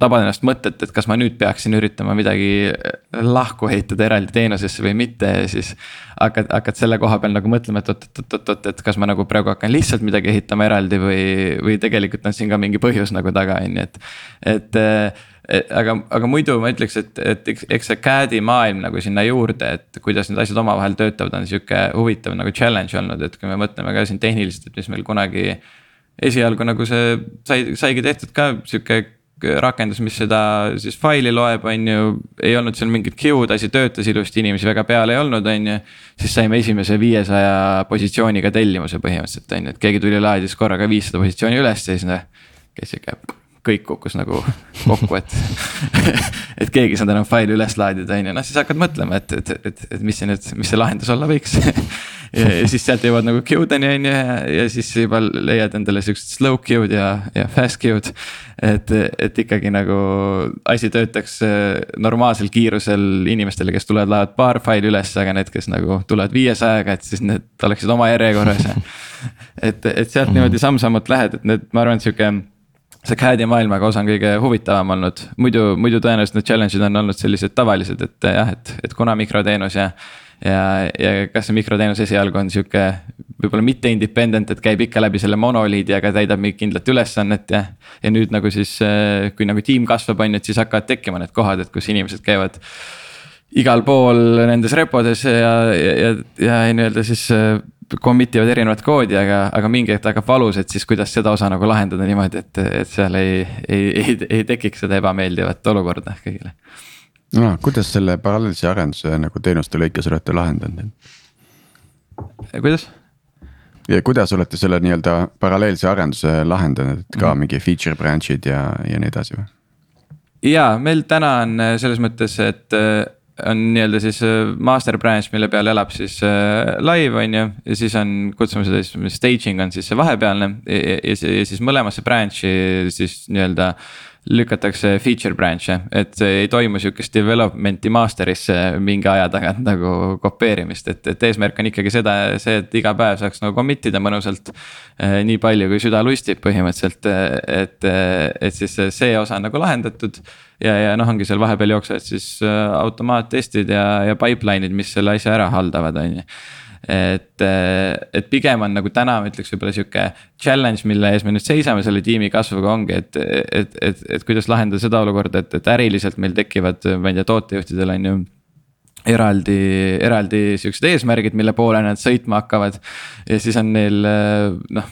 taban ennast mõtet, et kas ma nüüd peaksin üritama midagi lahku ehitada eraldi teenusesse või mitte ja siis. hakkad, hakkad selle koha peal nagu mõtlema, et oot-oot-oot-oot, et kas ma nagu praegu hakkan lihtsalt midagi ehitama eraldi või, või tegelikult on siin ka mingi põhjus nagu taga, on ju, et, et aga, aga muidu ma ütleks, et, et eks, eks see CAD-i maailm nagu sinna juurde, et kuidas need asjad omavahel töötavad, on sihuke huvitav nagu challenge olnud, et kui me mõtleme ka siin tehniliselt, et mis meil kunagi. esialgu nagu see sai, saigi tehtud ka sihuke rakendus, mis seda siis faili loeb, on ju. ei olnud seal mingit queue'd, asi töötas ilusti, inimesi väga peal ei olnud, on ju. siis saime esimese viiesaja positsiooniga tellimuse põhimõtteliselt on ju, et keegi tuli laadis korraga viissada positsiooni üles ja siis noh. käis sihuke kõik kukkus nagu kokku, et et keegi ei saanud enam faili üles laadida, on ju, noh siis hakkad mõtlema, et, et, et, et mis see nüüd, mis see lahendus olla võiks ja, ja siis sealt jõuad nagu queue'deni on ju ja, ja siis juba leiad endale siuksed slow queue'd ja, ja fast queue'd. et, et ikkagi nagu asi töötaks äh, normaalsel kiirusel inimestele, kes tulevad, laevad paar faili üles, aga need, kes nagu tulevad viiesajaga, et siis need oleksid oma järjekorras ja. et, et sealt niimoodi samm-sammult lähed, et need, ma arvan, sihuke see CAD-i maailmaga osa on kõige huvitavam olnud, muidu, muidu tõenäoliselt need challenge'id on olnud sellised tavalised, et jah, et, et kuna mikroteenus ja. ja, ja kas see mikroteenus esialgu on sihuke võib-olla mitte independent, et käib ikka läbi selle monoliidi, aga täidab mingit kindlat ülesannet ja. ja nüüd nagu siis, kui nagu tiim kasvab, on ju, et siis hakkavad tekkima need kohad, et kus inimesed käivad igal pool nendes repodes ja, ja, ja, ja nii-öelda siis commit ivad erinevat koodi, aga, aga mingi hetk hakkab valus, et siis kuidas seda osa nagu lahendada niimoodi, et, et seal ei, ei, ei, ei tekiks seda ebameeldivat olukorda kõigile. no kuidas selle paralleelse arenduse nagu teenuste lõikes olete lahendanud? kuidas? ja kuidas olete selle nii-öelda paralleelse arenduse lahendanud, et ka mm. mingi feature branch'id ja, ja nii edasi või? ja meil täna on selles mõttes, et on nii-öelda siis äh, master branch, mille peal elab siis äh, live on ju. ja siis on, kutsume seda siis staging on siis see vahepealne ja, ja, ja siis mõlemasse branch'i siis nii-öelda lükatakse feature branch'e, et ei toimu sihukest development'i master'isse mingi aja tagant nagu kopeerimist, et, et eesmärk on ikkagi seda, see, et iga päev saaks nagu commit ida mõnusalt. Eh, nii palju, kui süda lustib põhimõtteliselt, et, et siis see osa on nagu lahendatud. ja, ja noh, ongi seal vahepeal jooksevad siis eh, automaattestid ja, ja pipeline'id, mis selle asja ära haldavad, on ju et, et pigem on nagu täna ma ütleks võib-olla sihuke challenge, mille ees me nüüd seisame selle tiimi kasvuga ongi, et, et, et, et kuidas lahendada seda olukorda, et, et äriliselt meil tekivad, ma ei tea, tootejuhtidel on ju eraldi, eraldi siuksed eesmärgid, mille poole nad sõitma hakkavad. ja siis on neil noh,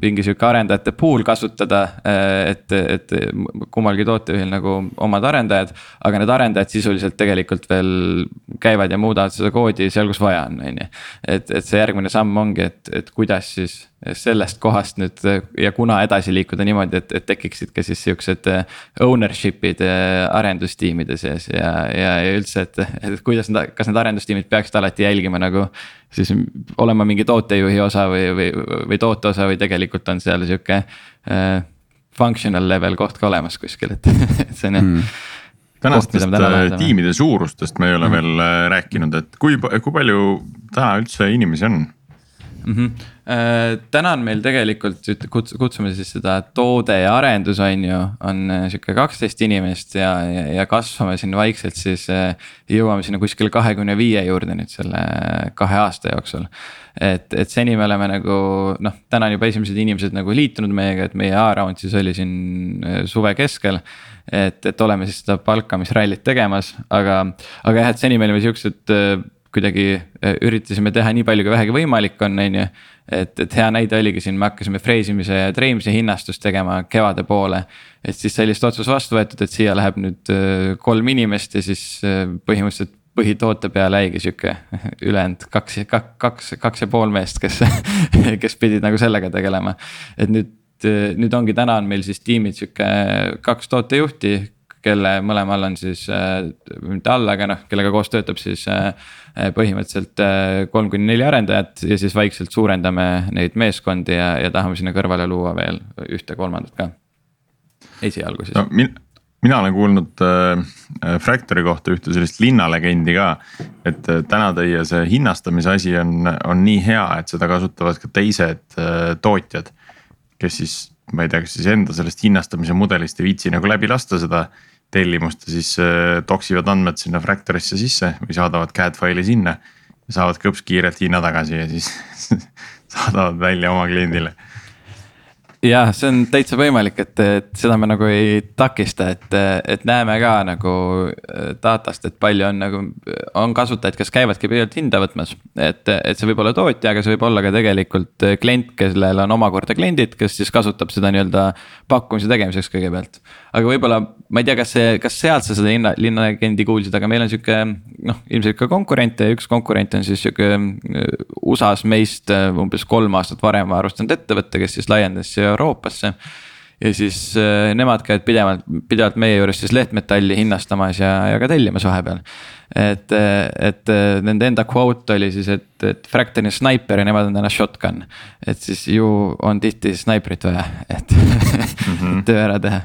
mingi sihuke arendajate pool kasutada, et, et kummalgi tootejuhil nagu omad arendajad. aga need arendajad sisuliselt tegelikult veel käivad ja muudavad seda koodi seal, kus vaja on, on ju. et, et see järgmine samm ongi, et, et kuidas siis sellest kohast nüüd ja kuna edasi liikuda niimoodi, et, et tekiksid ka siis siuksed ownership'id arendustiimide sees ja, ja, ja üldse, et, et kuidas need, kas need arendustiimid peaksid alati jälgima nagu. siis olema mingi tootejuhi osa või, või, või toote osa või tegelikult on seal sihuke äh, functional level koht ka olemas kuskil, et, et see on jah mm tänastest äh, tiimide suurustest me ei ole mm. veel äh, rääkinud, et kui, kui palju täna üldse inimesi on mm? -hmm. täna on meil tegelikult, kutsume siis seda toode ja arendus on ju, on äh, sihuke kaksteist inimest ja, ja, ja kasvame siin vaikselt siis. Äh, jõuame sinna kuskile kahekümne viie juurde nüüd selle kahe aasta jooksul. et, et seni me oleme nagu noh, täna on juba esimesed inimesed nagu liitunud meiega, et meie A-round siis oli siin suve keskel et, et oleme siis seda palkamisrallit tegemas, aga, aga jah, et seni me olime siuksed kuidagi äh, üritasime teha nii palju, kui vähegi võimalik on, on ju. et, et hea näide oligi siin, me hakkasime freesimise ja treimise hinnastust tegema kevade poole. et siis sai lihtsalt otsus vastu võetud, et siia läheb nüüd äh, kolm inimest ja siis äh, põhimõtteliselt põhitoote peale jäigi sihuke ülejäänud kaks, kaks, kaks, kaks ja pool meest, kes, kes pidid nagu sellega tegelema. et nüüd, nüüd ongi, täna on meil siis tiimid sihuke kaks tootejuhti kelle mõlemal on siis äh,, mitte all, aga noh, kellega koos töötab siis äh, põhimõtteliselt äh, kolm kuni neli arendajat ja siis vaikselt suurendame neid meeskondi ja, ja tahame sinna kõrvale luua veel ühte kolmandat ka. esialgu siis no,. Min, mina olen kuulnud äh, Fractory kohta ühte sellist linnalegendi ka. et äh, täna teie see hinnastamise asi on, on nii hea, et seda kasutavad ka teised äh, tootjad. kes siis, ma ei tea, kas siis enda sellest hinnastamise mudelist ei viitsi nagu läbi lasta seda tellimust ja siis äh, toksivad andmed sinna Fractorisse sisse või saadavad CAD faili sinna. saavad kõps kiirelt hinna tagasi ja siis saadavad välja oma kliendile. jah, see on täitsa võimalik, et, et seda me nagu ei takista, et, et näeme ka nagu äh, datast, et palju on nagu, on kasutajaid, kes käivadki pidevalt hinda võtmas. et, et see võib olla tootja, aga see võib olla ka tegelikult klient, kellel on omakorda kliendid, kes siis kasutab seda nii-öelda pakkumise tegemiseks kõigepealt. Aga võib-olla, ma ei tea, kas see, kas sealt sa seda linna, linnalegendi kuulsid, aga meil on sihuke noh, ilmselt ka konkurente ja üks konkurent on siis sihuke äh, USA-s meist äh, umbes kolm aastat varem varustanud ettevõte, kes siis laiendas siia Euroopasse. ja siis äh, nemad käivad pidevalt, pidevalt meie juures siis lehtmetalli hinnastamas ja, ja ka tellimas vahepeal. et, et nende enda quote oli siis, et, et Fractal on snaiper ja nemad on täna shotgun. et siis ju on tihti snaiprit vaja, et mm -hmm. töö ära teha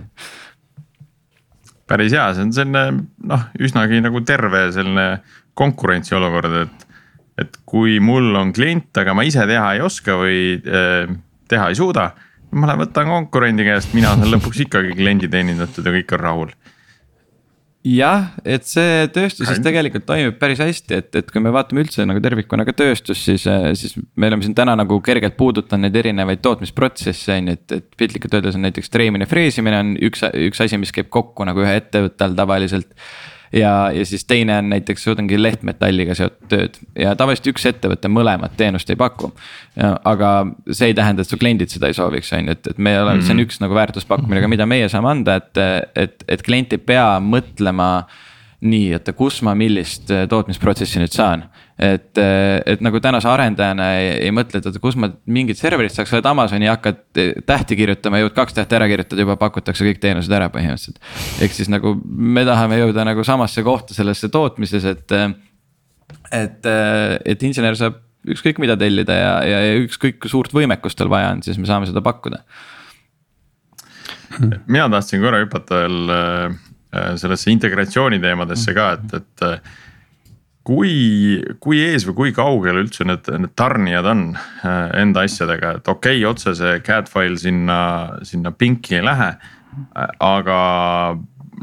päris hea, see on selline noh, üsnagi nagu terve selline konkurentsiolukord, et. et kui mul on klient, aga ma ise teha ei oska või äh, teha ei suuda ma lähen võtan konkurendi käest, mina saan lõpuks ikkagi kliendi teenindatud ja kõik on rahul jah, et see tööstuses tegelikult toimib päris hästi, et, et kui me vaatame üldse nagu tervikuna ka tööstust, siis, siis me oleme siin täna nagu kergelt puudutanud neid erinevaid tootmisprotsesse on ju, et, et piltlikult öeldes on näiteks treimine, freesimine on üks, üks asi, mis käib kokku nagu ühe ettevõtte all tavaliselt ja, ja siis teine on näiteks ongi lehtmetalliga seotud tööd ja tavaliselt üks ettevõte mõlemat teenust ei paku. aga see ei tähenda, et su kliendid seda ei sooviks, on ju, et, et me oleme mm, -hmm. see on mhm. üks nagu väärtuspakkumine, mida meie saame anda, et, et, et klient ei pea mõtlema nii, et kus ma millist tootmisprotsessi nüüd saan et, et nagu tänase arendajana ei, ei mõtle, et oota, kus ma mingit serverit saaks, sa oled Amazoni, hakkad tähti kirjutama, jõuad kaks tähte ära kirjutada, juba pakutakse kõik teenused ära põhimõtteliselt. ehk siis nagu me tahame jõuda nagu samasse kohta sellesse tootmises, et, et, et insener saab ükskõik mida tellida ja, ja, ja ükskõik kui suurt võimekust tal vaja on, siis me saame seda pakkuda. mina tahtsin korra hüpata veel äh, sellesse integratsiooni teemadesse ka, et, et kui, kui ees või kui kaugel üldse need, need tarnijad on äh, enda asjadega, et okei okay,, otse see CAD file sinna, sinna pinki ei lähe. aga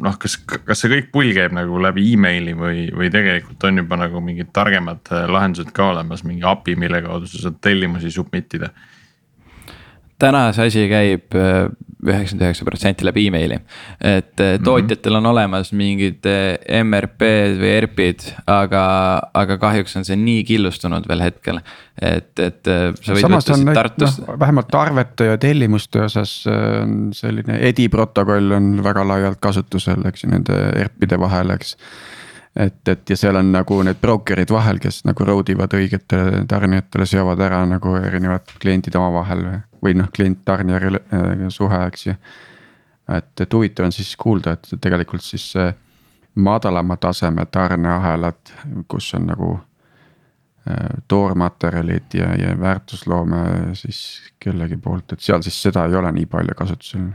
noh, kas, kas see kõik pull käib nagu läbi emaili või, või tegelikult on juba nagu mingid targemad äh, lahendused ka olemas, mingi API, mille kaudu sa saad tellimusi submit ida täna see asi käib äh, üheksakümmend üheksa protsenti läbi emaili. et mm -hmm. tootjatel on olemas mingid äh, MRP-d või ERP-id, aga, aga kahjuks on see nii killustunud veel hetkel, et, et. samas on neid Tartust... noh, vähemalt arvete ja tellimuste osas on selline EDI protokoll on väga laialt kasutusel, eks ju, nende ERP-ide vahel, eks et, et ja seal on nagu need broker'id vahel, kes nagu road ivad õigetele tarnijatele, seovad ära nagu erinevad kliendid omavahel või või noh, klient-tarnija äh, suhe, eks ju. et, et huvitav on siis kuulda, et tegelikult siis madalama taseme tarneahelad, kus on nagu äh, toormaterjalid ja, ja väärtusloome siis kellegi poolt, et seal siis seda ei ole nii palju kasutusel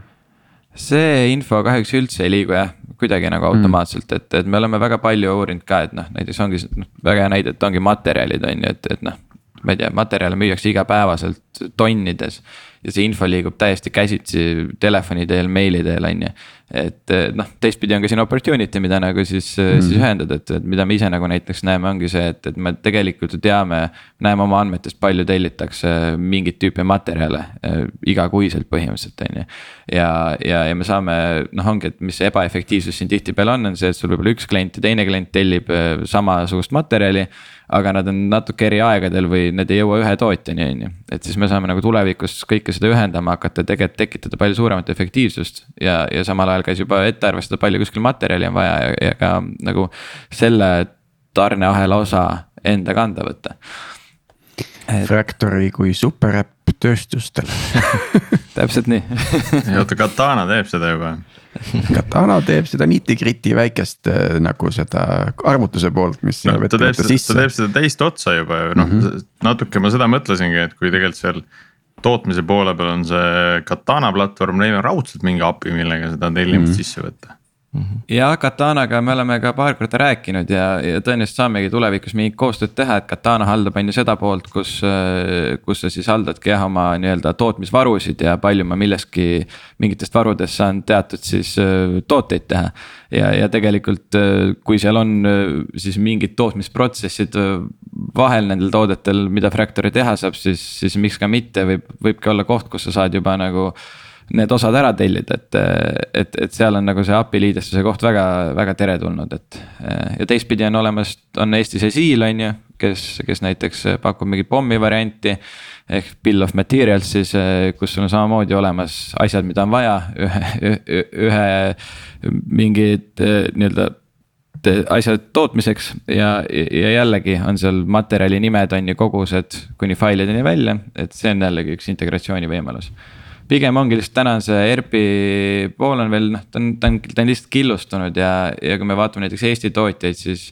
see info kahjuks üldse ei liigu jah, kuidagi nagu automaatselt, et, et me oleme väga palju uurinud ka, et noh, näiteks ongi noh, väga hea näide, et ongi materjalid on ju, et, et noh ma ei tea, materjale müüakse igapäevaselt tonnides. ja see info liigub täiesti käsitsi telefoni teel, meili teel, on ju. Et noh, teistpidi on ka siin opportunity, mida nagu siis mm., siis ühendada, et, et mida me ise nagu näiteks näeme, ongi see, et, et me tegelikult ju teame. näeme oma andmetest, palju tellitakse mingit tüüpi materjale äh, igakuiselt põhimõtteliselt, on ju. ja, ja, ja me saame, noh, ongi, et mis ebaefektiivsus siin tihtipeale on, on see, et sul võib-olla üks klient ja teine klient tellib äh, samasugust materjali aga nad on natuke eri aegadel või need ei jõua ühe tootjani, on ju. et siis me saame nagu tulevikus kõike seda ühendama hakata, tegelikult tekitada palju suuremat efektiivsust. ja, ja samal ajal käis juba ette arvestada, palju kuskil materjali on vaja ja, ja ka nagu selle tarneahela osa enda kanda võtta et.... Fractory kui superäpp tööstustele täpselt nii oota, Katana teeb seda juba Katana teeb seda nitty-gritty väikest äh, nagu seda arvutuse poolt, mis no,. ta teeb seda, ta teeb seda teist otsa juba ju noh mm -hmm., natuke ma seda mõtlesingi, et kui tegelikult seal tootmise poole peal on see Katana platvorm, neil on raudselt mingi API, millega seda tellimust mm -hmm. sisse võtta ja Katanaga me oleme ka paar korda rääkinud ja, ja tõenäoliselt saamegi tulevikus mingit koostööd teha, et Katana haldab on ju seda poolt, kus, kus sa siis haldadki jah oma nii-öelda tootmisvarusid ja palju ma millestki. mingitest varudest saan teatud siis tooteid teha. ja, ja tegelikult, kui seal on siis mingid tootmisprotsessid vahel nendel toodetel, mida Fractory teha saab, siis, siis miks ka mitte, võib, võibki olla koht, kus sa saad juba nagu need osad ära tellida, et, et, et seal on nagu see API liidestuse koht väga, väga teretulnud, et. ja teistpidi on olemas, on Eestis Esil on ju, kes, kes näiteks pakub mingit pommi varianti. ehk bill of materials siis, kus sul on samamoodi olemas asjad, mida on vaja ühe, ühe mingid nii-öelda asjad tootmiseks ja, ja jällegi on seal materjali nimed on ju kogused kuni failideni välja, et see on jällegi üks integratsiooni võimalus pigem ongi lihtsalt täna on see ERP-i pool on veel noh, ta on, ta on, ta on lihtsalt killustunud ja, ja kui me vaatame näiteks Eesti tootjaid, siis.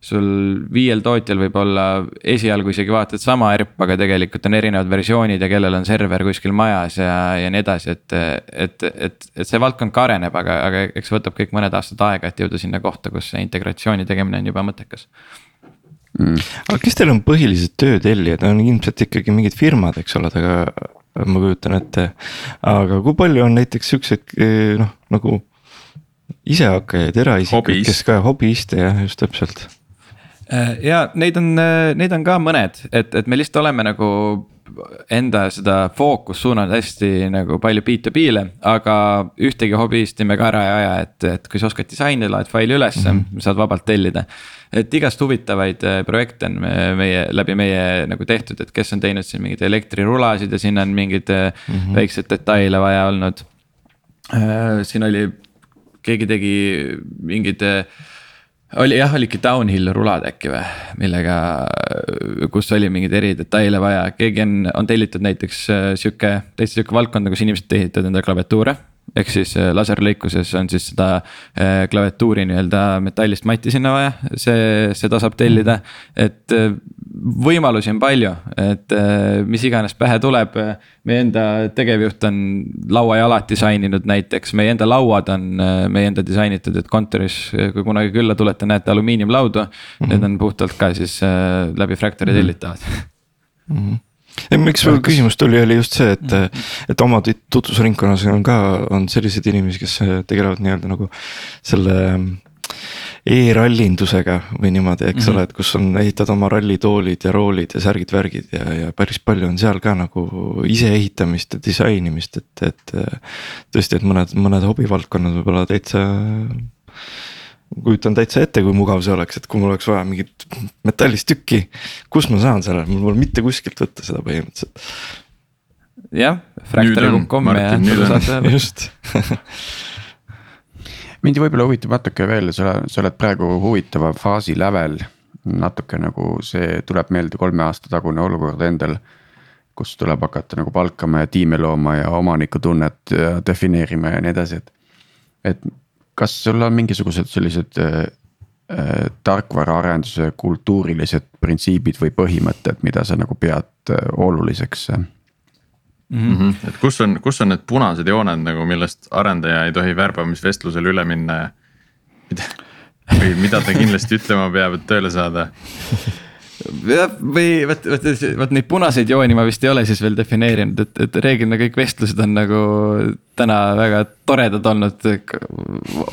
Sul viiel tootjal võib olla esialgu isegi vaatad sama ERP, aga tegelikult on erinevad versioonid ja kellel on server kuskil majas ja, ja nii edasi, et. et, et, et see valdkond ka areneb, aga, aga eks võtab kõik mõned aastad aega, et jõuda sinna kohta, kus see integratsiooni tegemine on juba mõttekas mm.. aga kes teil on põhilised töötellijad, on ilmselt ikkagi mingid firmad, eks ole, aga ma kujutan ette. aga kui palju on näiteks siukseid noh, nagu isehakkajaid, eraisikuid, kes ka hobiiste jah, just täpselt. Äh, ja neid on, äh, neid on ka mõned, et, et me lihtsalt oleme nagu enda seda fookust suunanud hästi nagu palju B2B-le, aga ühtegi hobiisti me ka ära ei aja, et, et kui sa oskad disainida, laed faili ülesse mm, -hmm. saad vabalt tellida et igast huvitavaid äh, projekte on meie läbi meie nagu tehtud, et kes on teinud siin mingeid elektrirulasid ja sinna on mingeid mm -hmm. väikseid detaile vaja olnud. Siin oli, keegi tegi mingeid oli jah, olidki downhill rulad äkki või, millega, kus oli mingeid eridetaile vaja, keegi on, on tellitud näiteks sihuke, täitsa sihuke valdkond, kus inimesed ehitavad endale klaviatuure ehk siis äh, laserlõikuses on siis seda äh, klaviatuuri nii-öelda metallist matti sinna vaja, see, seda saab tellida. et äh, võimalusi on palju, et mis iganes pähe tuleb. meie enda tegevjuht on lauajalad disaininud näiteks, meie enda lauad on meie enda disainitud, et kontoris, kui kunagi külla tulete, näete alumiiniumlaudu mm. -hmm. Need on puhtalt ka siis läbi Fractali tellitavad mm. -hmm ei, miks sul küsimus tuli, oli just see, et, mm. et oma tutvusringkonnas on ka, on selliseid inimesi, kes tegelevad nii-öelda nagu selle e-rallindusega või niimoodi, eks mm -hmm. ole, et kus on, ehitad oma rallitoolid ja roolid ja särgid-värgid ja, ja päris palju on seal ka nagu iseehitamist ja disainimist, et, et. tõesti, et mõned, mõned hobivaldkonnad võib-olla täitsa kujutan täitsa ette, kui mugav see oleks, et kui mul oleks vaja mingit metallist tükki. kust ma saan selle, mul pole mitte kuskilt võtta seda põhimõtteliselt. jah, fractal.com ja just mind võib-olla huvitab natuke veel, sa, sa oled praegu huvitava faasi lävel. natuke nagu see tuleb meelde kolme aasta tagune olukord endal. kus tuleb hakata nagu palkama ja tiime looma ja omanikutunnet defineerima ja nii edasi, et. et kas sul on mingisugused sellised äh, äh, tarkvaraarenduse kultuurilised printsiibid või põhimõtted, mida sa nagu pead äh, oluliseks? Mm -hmm. et kus on, kus on need punased jooned nagu, millest arendaja ei tohi värbamisvestlusel üle minna ja. või mida ta kindlasti ütlema peab, et tööle saada või vot, vot, vot neid punaseid jooni ma vist ei ole siis veel defineerinud, et, et reeglina kõik vestlused on nagu täna väga toredad olnud.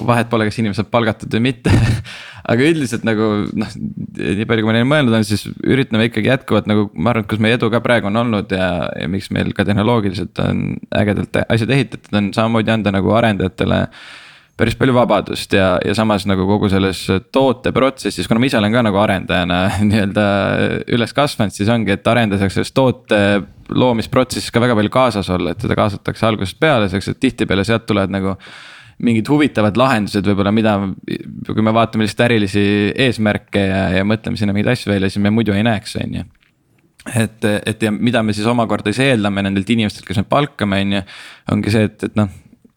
vahet pole, kas inimesed palgatud või mitte aga üldiselt nagu noh, nii palju, kui ma neile mõelnud olen, siis üritame ikkagi jätkuvalt nagu ma arvan, et kus meie edu ka praegu on olnud ja, ja miks meil ka tehnoloogiliselt on ägedalt asjad ehitatud, on samamoodi anda nagu arendajatele päris palju vabadust ja, ja samas nagu kogu selles tooteprotsessis, kuna ma ise olen ka nagu arendajana nii-öelda üles kasvanud, siis ongi, et arendatakse selles toote loomisprotsessis ka väga palju kaasas olla, et teda kaasatakse algusest peale, selleks et tihtipeale sealt tulevad nagu mingid huvitavad lahendused võib-olla, mida, kui me vaatame lihtsalt ärilisi eesmärke ja, ja mõtleme sinna mingeid asju välja, siis me muidu ei näeks, on ju et, et ja mida me siis omakorda siis eeldame nendelt inimestelt, kes me palkame, on ju. ongi see, et, et noh,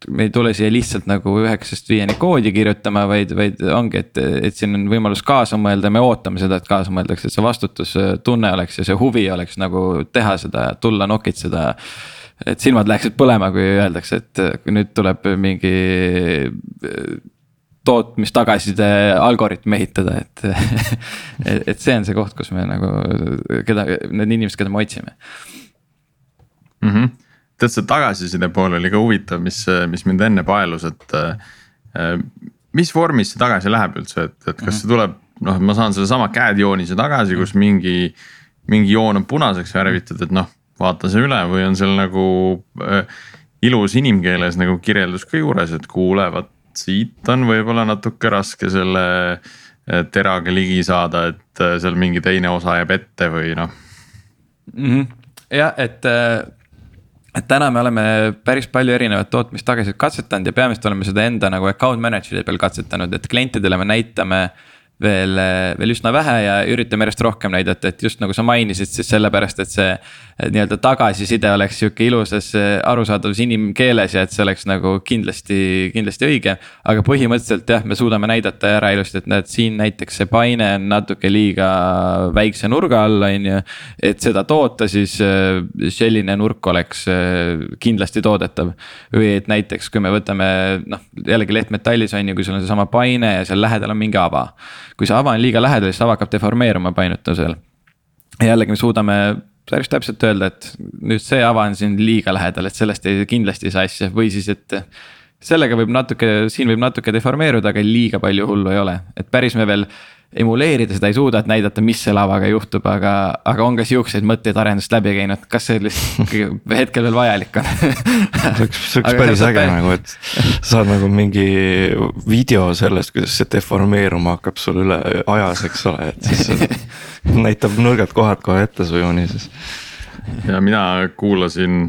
me ei tule siia lihtsalt nagu üheksast viieni koodi kirjutama, vaid, vaid ongi, et, et siin on võimalus kaasa mõelda, me ootame seda, et kaasa mõeldakse, et see vastutustunne oleks ja see huvi oleks nagu teha seda, tulla nokitseda. et silmad läheksid põlema, kui öeldakse, et nüüd tuleb mingi tootmistagasiside algoritm ehitada, et, et see on see koht, kus me nagu, keda, need inimesed, keda me otsime mm. -hmm. Tead, see tagasiside pool oli ka huvitav, mis, mis mind enne paelus, et äh, mis vormis see tagasi läheb üldse, et, et kas see tuleb, noh, ma saan sellesama CAD joonise tagasi, kus mingi, mingi joon on punaseks värvitud, et noh, vaata see üle või on seal nagu äh, ilus inimkeeles nagu kirjeldus ka juures, et kuule, vot siit on võib-olla natuke raske selle eh, teraga ligi saada, et eh, seal mingi teine osa jääb ette või noh. Mm -hmm.. jah, et, eh, et täna me oleme päris palju erinevat tootmist tagasi katsetanud ja peamiselt oleme seda enda nagu account manager'i peal katsetanud, et klientidele me näitame veel, veel üsna vähe ja üritame järjest rohkem näidata, et just nagu sa mainisid, siis sellepärast, et see nii-öelda tagasiside oleks sihuke ilusas arusaadavas inimkeeles ja et see oleks nagu kindlasti, kindlasti õige. aga põhimõtteliselt jah, me suudame näidata ära ilusti, et näed, siin näiteks see paine on natuke liiga väikse nurga all, on ju. et seda toota, siis äh, selline nurk oleks kindlasti toodetav. või et näiteks, kui me võtame noh, jällegi lehtmetallis on ju, kui sul on seesama paine ja seal lähedal on mingi ava. Kui see ava on liiga lähedal, siis ava hakkab deformeeruma painutusel jällegi me suudame päris täpselt öelda, et nüüd see ava on siin liiga lähedal, et sellest ei, kindlasti ei saa asja või siis, et. Sellega võib natuke, siin võib natuke deformeeruda, aga liiga palju hullu ei ole, et päris me veel emuleerida seda ei suuda, et näidata, mis selle lavaga juhtub, aga, aga on ka siukseid mõtteid arendust läbi käinud, kas see lihtsalt hetkel veel vajalik on. See oleks, see oleks päris äge päris... nagu, et sa saad nagu mingi video sellest, kuidas see deformeeruma hakkab sul üle ajas, eks ole, et siis näitab nõrgad kohad kohe ette su joonises. ja mina kuulasin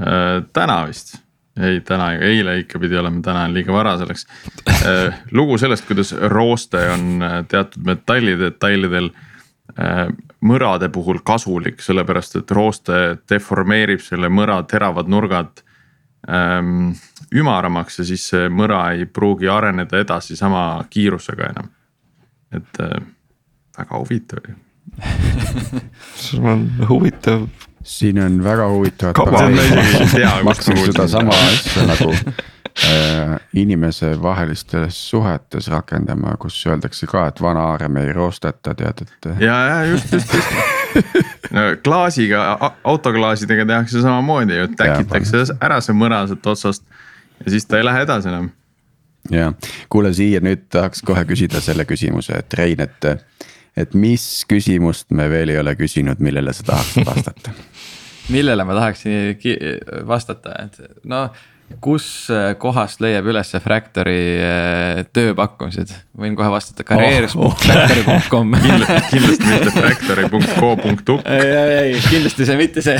äh, täna vist ei, täna, eile ikka pidi olema, täna on liiga vara selleks. Äh, lugu sellest, kuidas rooste on äh, teatud metallidetailidel äh, mõrade puhul kasulik, sellepärast et rooste deformeerib selle mõra teravad nurgad ähm, ümaramaks ja siis see mõra ei pruugi areneda edasi sama kiirusega enam. et väga huvitav ju sul on huvitav siin on väga huvitavat. maksin sedasama asja nagu äh, inimesevahelistes suhetes rakendama, kus öeldakse ka, et vana aarem ei roosteta, tead, et. ja, ja just, just, just no klaasiga, autoklaasidega tehakse samamoodi ju, et täkitakse ära see mõra sealt otsast ja siis ta ei lähe edasi enam. ja, kuule siia nüüd tahaks kohe küsida selle küsimuse, et Rein, et et mis küsimust me veel ei ole küsinud, millele sa tahaksid vastata millele ma tahaksin vastata, et noh kus äh, kohast leiab üles Fractory äh, tööpakkumised, võin kohe vastata karjääris.fractory.com oh, oh. kindlasti mitte fractory.co.uk. ei, ei kindlasti see mitte see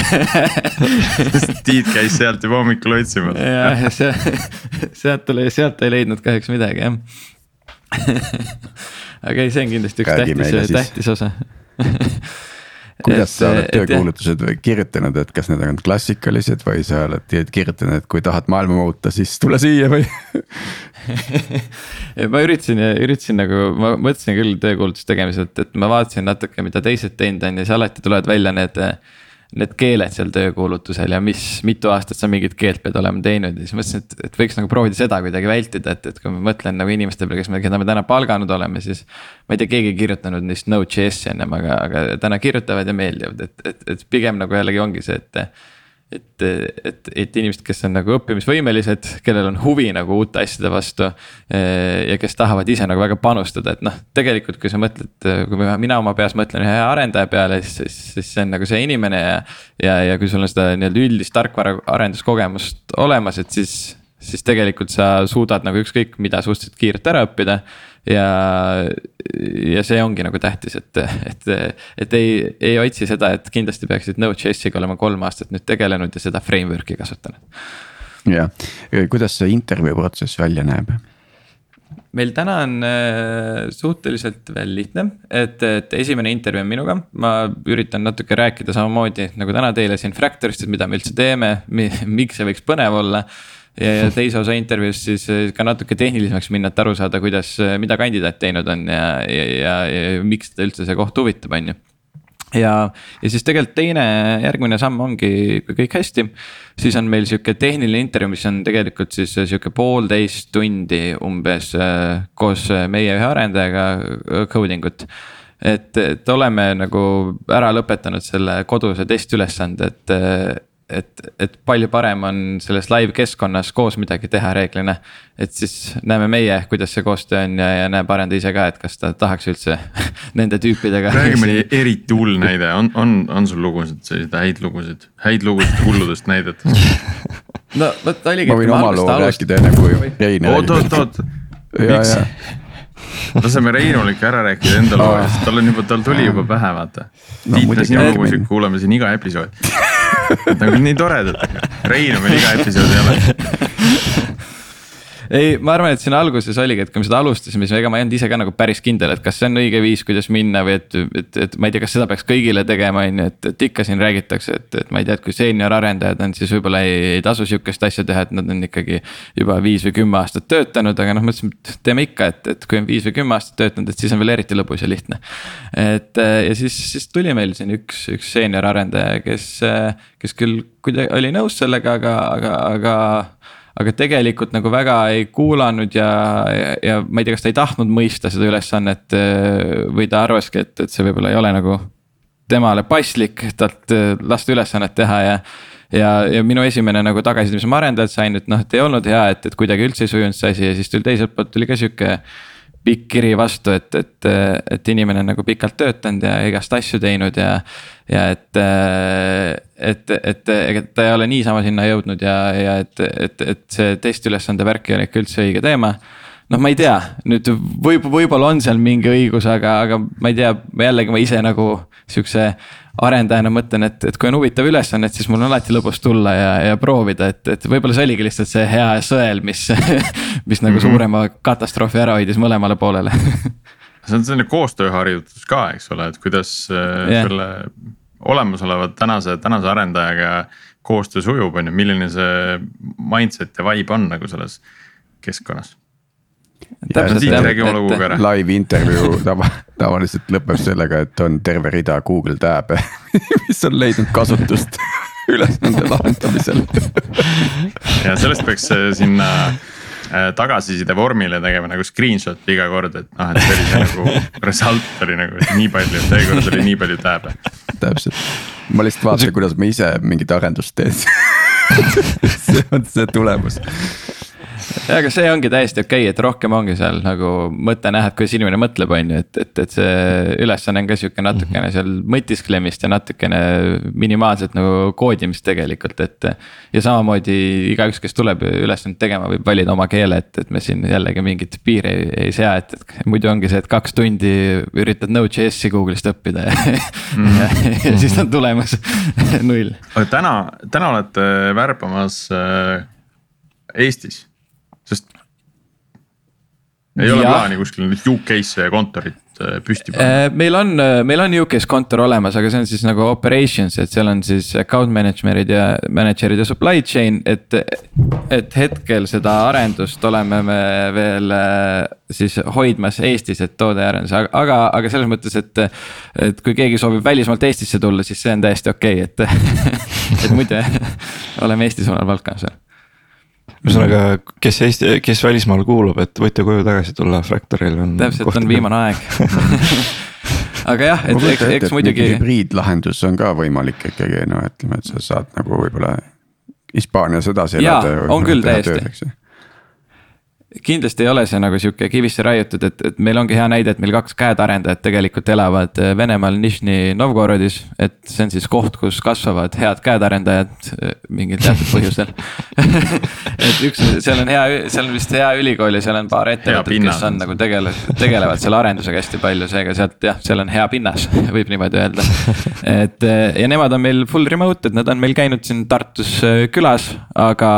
Tiit käis sealt juba hommikul otsimas. jah, see, sealt tuli, sealt ei leidnud kahjuks midagi jah aga ei, see on kindlasti üks Räägi tähtis, tähtis osa kuidas sa oled töökuulutused et, kirjutanud, et kas need on klassikalised või sa oled kirjutanud, et kui tahad maailma muuta, siis tule siia või ma üritasin, üritasin nagu, ma mõtlesin küll töökuulutuse tegemiselt, et ma vaatasin natuke, mida teised teinud on ja siis alati tulevad välja need need keeled seal töökuulutusel ja mis, mitu aastat sa mingit keelt pead olema teinud ja siis mõtlesin, et, et võiks nagu proovida seda kuidagi vältida, et, et kui ma mõtlen nagu inimeste peale, kes me, keda me täna palganud oleme, siis. ma ei tea, keegi ei kirjutanud neist Node.js-i ennem, aga, aga täna kirjutavad ja meeldivad, et, et, et pigem nagu jällegi ongi see, et et, et, et inimesed, kes on nagu õppimisvõimelised, kellel on huvi nagu uute asjade vastu. Eh, ja kes tahavad ise nagu väga panustada, et noh, tegelikult, kui sa mõtled, kui mina oma peas mõtlen ühe arendaja peale, siis, siis, siis see on nagu see inimene ja. ja, ja kui sul on seda nii-öelda üldist tarkvara arenduskogemust olemas, et siis, siis tegelikult sa suudad nagu ükskõik mida suhteliselt kiirelt ära õppida ja, ja see ongi nagu tähtis, et, et, et ei, ei otsi seda, et kindlasti peaksid Node.js-iga olema kolm aastat nüüd tegelenud ja seda framework'i kasutanud. jah, kuidas see intervjuu protsess välja näeb? meil täna on äh, suhteliselt veel lihtne, et, et esimene intervjuu on minuga, ma üritan natuke rääkida samamoodi nagu täna teile siin Fractorist, et mida me üldse teeme, miks see võiks põnev olla ja, teise osa intervjuust siis eh, ka natuke tehnilisemaks minna, et aru saada, kuidas, eh, mida kandidaat teinud on ja, ja, ja, ja miks teda üldse see koht huvitab, on ju. Ja, ja siis tegelikult teine, järgmine samm ongi, kui kõik hästi, siis on meil sihuke tehniline intervjuu, mis on tegelikult siis sihuke poolteist tundi umbes koos meie ühe arendajaga coding ut et, et oleme nagu ära lõpetanud selle koduse testiülesande, et et, et palju parem on selles live keskkonnas koos midagi teha reeglina. et siis näeme meie, kuidas see koostöö on ja, ja näeb arendaja ise ka, et kas ta tahaks üldse nende tüüpidega. räägi mõni eriti hull näide, on, on, on sul lugusid, selliseid häid lugusid, häid lugusid hulludest näidetest? no vot oligi. ma võin oma loo rääkida enne kui Rein oot, oot, oot, miks? laseme Reinul ikka ära rääkida enda loo, sest tal on juba, tal tuli juba pähe, vaata no,. Tiit ja sinu lugusid kuulame siin iga episood Need on küll nii toredad, Reinu meil iga episood ei ole ei, ma arvan, et siin alguses oligi, et kui me seda alustasime, siis ega ma ei olnud ise ka nagu päris kindel, et kas see on õige viis, kuidas minna või et, et, et ma ei tea, kas seda peaks kõigile tegema, on ju, et, et ikka siin räägitakse, et, et ma ei tea, et kui seenior arendajad on, siis võib-olla ei, ei tasu sihukest asja teha, et nad on ikkagi juba viis või kümme aastat töötanud, aga noh, mõtlesime, et teeme ikka, et, et kui on viis või kümme aastat töötanud, et siis on veel eriti lõbus ja lihtne. et ja siis, siis tuli meil siin üks, üks seenior arendaja, kes, kes küll kuidagi oli nõus sellega, aga, aga, aga aga tegelikult nagu väga ei kuulanud ja, ja, ja ma ei tea, kas ta ei tahtnud mõista seda ülesannet äh, või ta arvaski, et, et see võib-olla ei ole nagu temale paslik talt äh, lasta ülesannet teha ja ja, ja minu esimene nagu tagasiside, mis ma arendajalt sain, et noh, et ei olnud hea, et, et kuidagi üldse ei sujunud see asi ja siis tuli teiselt poolt tuli ka sihuke pikk kiri vastu, et, et, et inimene on nagu pikalt töötanud ja igast asju teinud ja. ja et, et, et ega ta ei ole niisama sinna jõudnud ja, ja et, et, et see testiülesande värk ei ole ikka üldse õige teema noh, ma ei tea, nüüd võib, võib-olla on seal mingi õigus, aga, aga ma ei tea, jällegi ma ise nagu sihukese arendajana mõtlen, et, et kui on huvitav ülesanne, et siis mul on alati lõbus tulla ja, ja proovida, et, et võib-olla see oligi lihtsalt see hea sõel, mis mis nagu mm -hmm. suurema katastroofi ära hoidis mõlemale poolele. See on selline koostööharjutus ka, eks ole, et kuidas yeah. selle olemasoleva tänase, tänase arendajaga koostöö sujub, on ju, milline see mindset ja vibe on nagu selles keskkonnas live intervjuu tava, tavaliselt lõpeb sellega, et on terve rida Google tab'e mis on leidnud kasutust ülesande lahendamisel. Ja sellest peaks äh, sinna äh, tagasiside vormile tegema nagu screenshot'i iga kord, et noh, et see oli see nagu result oli nagu nii palju, seekord oli nii palju tab'e. täpselt, ma lihtsalt vaatasin, kuidas ma ise mingit arendust teen. See on see tulemus ja, aga see ongi täiesti okei okay,, et rohkem ongi seal nagu mõte näha, et kuidas inimene mõtleb, on ju, et, et, et see ülesanne on ka sihuke natukene mhm. seal mõtisklemist ja natukene minimaalset nagu koodimist tegelikult, et. ja samamoodi igaüks, kes tuleb ülesannet tegema, võib valida oma keele, et, et me siin jällegi mingit piiri ei, ei sea, et, et muidu ongi see, et kaks tundi üritad Node.js-i Google'ist õppida ja, mm. ja, ja siis on tulemus null. täna, täna olete värbamas äh, Eestis ei ole plaani kuskil UK-sse kontorit äh, püsti panna? Äh, meil on, äh, meil on UK-s kontor olemas, aga see on siis nagu operations, et seal on siis account manager'id ja manager'id ja supply chain, et. et hetkel seda arendust oleme me veel siis hoidmas Eestis, et toodearendus, aga, aga selles mõttes, et. et kui keegi soovib välismaalt Eestisse tulla, siis see on täiesti okei okay,, et, et muidu oleme Eestis omal valdkonnas ühesõnaga, kes Eesti, kes välismaal kuulub, et võite koju tagasi tulla, Fractalil on. täpselt, on viimane aeg aga jah, et eks, eks muidugi. hübriidlahendus on ka võimalik ikkagi no ütleme, et sa saad nagu võib-olla Hispaanias edasi elada. on küll täiesti kindlasti ei ole see nagu sihuke kivisse raiutud, et, et meil ongi hea näide, et meil kaks käedarendajat tegelikult elavad äh, Venemaal Nižni Novgorodis. et see on siis koht, kus kasvavad head käedarendajad äh, mingil teatud põhjusel et üks, seal on hea, seal on vist hea ülikool ja seal on paar ettevõtet, kes on nagu tegelevad, tegelevad selle arendusega hästi palju, seega sealt jah, seal on hea pinnas, võib niimoodi öelda. et äh, ja nemad on meil full remote, et nad on meil käinud siin Tartus külas, aga,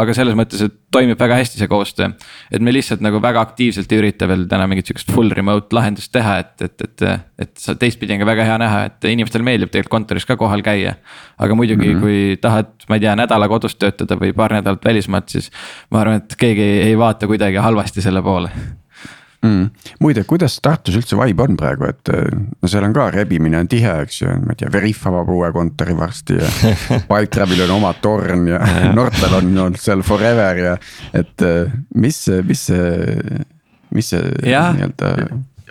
aga selles mõttes, et toimib väga hästi see koostöö. Et me lihtsalt nagu väga aktiivselt ei ürita veel täna mingit sihukest full remote lahendust teha, et, et, et, et teistpidi on ka väga hea näha, et inimestele meeldib tegelikult kontoris ka kohal käia. aga muidugi mm, -hmm. kui tahad, ma ei tea, nädala kodus töötada või paar nädalat välismaalt, siis ma arvan, et keegi ei, ei vaata kuidagi halvasti selle poole mm.. muide, kuidas Tartus üldse vibe on praegu, et no seal on ka rebimine on tihe, eks ju, ma ei tea, Veriff avab uue kontori varsti ja. Pipedrive'il on oma torn ja Nortal on olnud seal forever ja, et mis, mis see, mis see nii-öelda.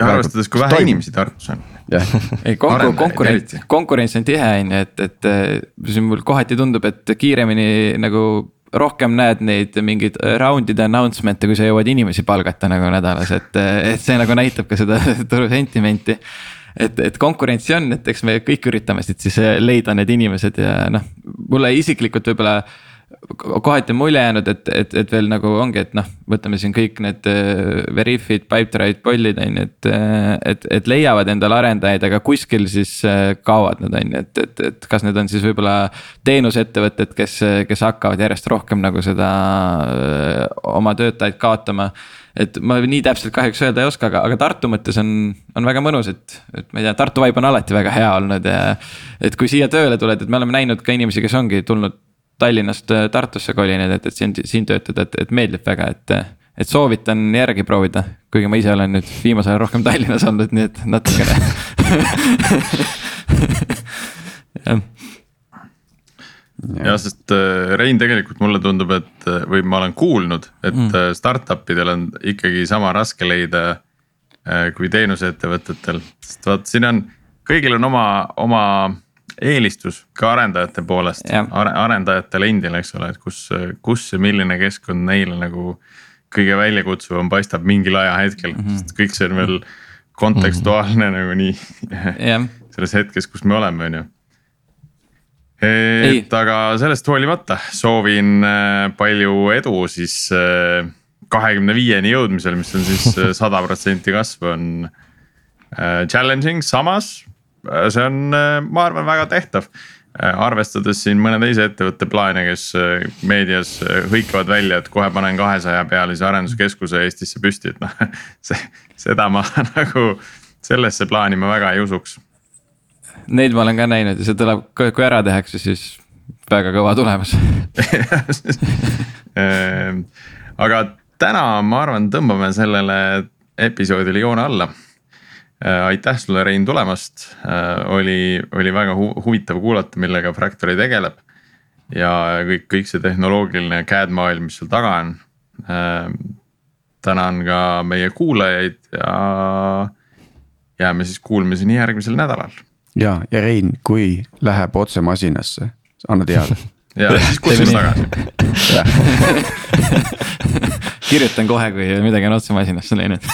ja arvestades, kui vähe toimub. inimesi Tartus on jah, ei konkur-, konkurents, konkurents on tihe, on ju, et, et siin mul kohati tundub, et kiiremini nagu rohkem näed neid mingeid round'ide announcement'e, kui sa jõuad inimesi palgata nagu nädalas, et, et see nagu näitab ka seda turu sentimenti. et, et konkurentsi on, et eks me kõik üritame siit siis leida need inimesed ja noh, mulle isiklikult võib-olla kohati on mulje jäänud, et, et, et veel nagu ongi, et noh, võtame siin kõik need äh, Veriffid, Pipedrive'id, Pollid on ju, et. Äh, et, et leiavad endale arendajaid, aga kuskil siis äh, kaovad nad on ju, et, et, et kas need on siis võib-olla teenusettevõtted, kes, kes hakkavad järjest rohkem nagu seda oma töötajaid kaotama et ma nii täpselt kahjuks öelda ei oska, aga, aga Tartu mõttes on, on väga mõnus, et, et ma ei tea, Tartu vibe on alati väga hea olnud ja. et kui siia tööle tuled, et me oleme näinud ka inimesi, kes ongi tulnud Tallinnast äh, Tartusse kolinud, et, et siin, siin töötada, et, et meeldib väga, et. et soovitan järgi proovida, kuigi ma ise olen nüüd viimasel ajal rohkem Tallinnas olnud, nii et natukene jah jah, sest äh, Rein tegelikult mulle tundub, et või ma olen kuulnud, et mm. Äh, startup idel on ikkagi sama raske leida kui teenuseettevõtetel, sest vaat siin on, kõigil on oma, oma eelistus ka arendajate poolest Are,, arendajatele endile, eks ole, et kus, kus ja milline keskkond neile nagu kõige väljakutsuvam paistab mingil ajahetkel mm, -hmm. sest kõik see on veel kontekstuaalne mm -hmm. nagu nii selles hetkes, kus me oleme, on ju. et aga sellest hoolimata soovin äh, palju edu siis äh, kahekümne viieni jõudmisel, mis on siis äh, sada protsenti kasv on challenging, samas see on, äh, ma arvan, väga tehtav äh, arvestades siin mõne teise ettevõtte plaane, kes meedias hõikavad välja, et kohe panen kahesaja pealise arenduskeskuse Eestisse püsti, et noh. see, seda ma nagu, sellesse plaani ma väga ei usuks. Neid ma olen ka näinud ja see tuleb, kui ära tehakse, siis väga kõva tulemus aga täna ma arvan, tõmbame sellele episoodile joone alla Äh, aitäh sulle, Rein, tulemast, äh, oli, oli väga hu huvitav kuulata, millega Fractory tegeleb. ja kõik, kõik see tehnoloogiline CAD maailm, mis seal taga on. Äh, tänan ka meie kuulajaid ja jääme siis kuulmiseni järgmisel nädalal. ja, ja Rein, kui läheb otse masinasse, anna teada ja siis kutsume tagasi kirjutan kohe, kui midagi on otse masinasse läinud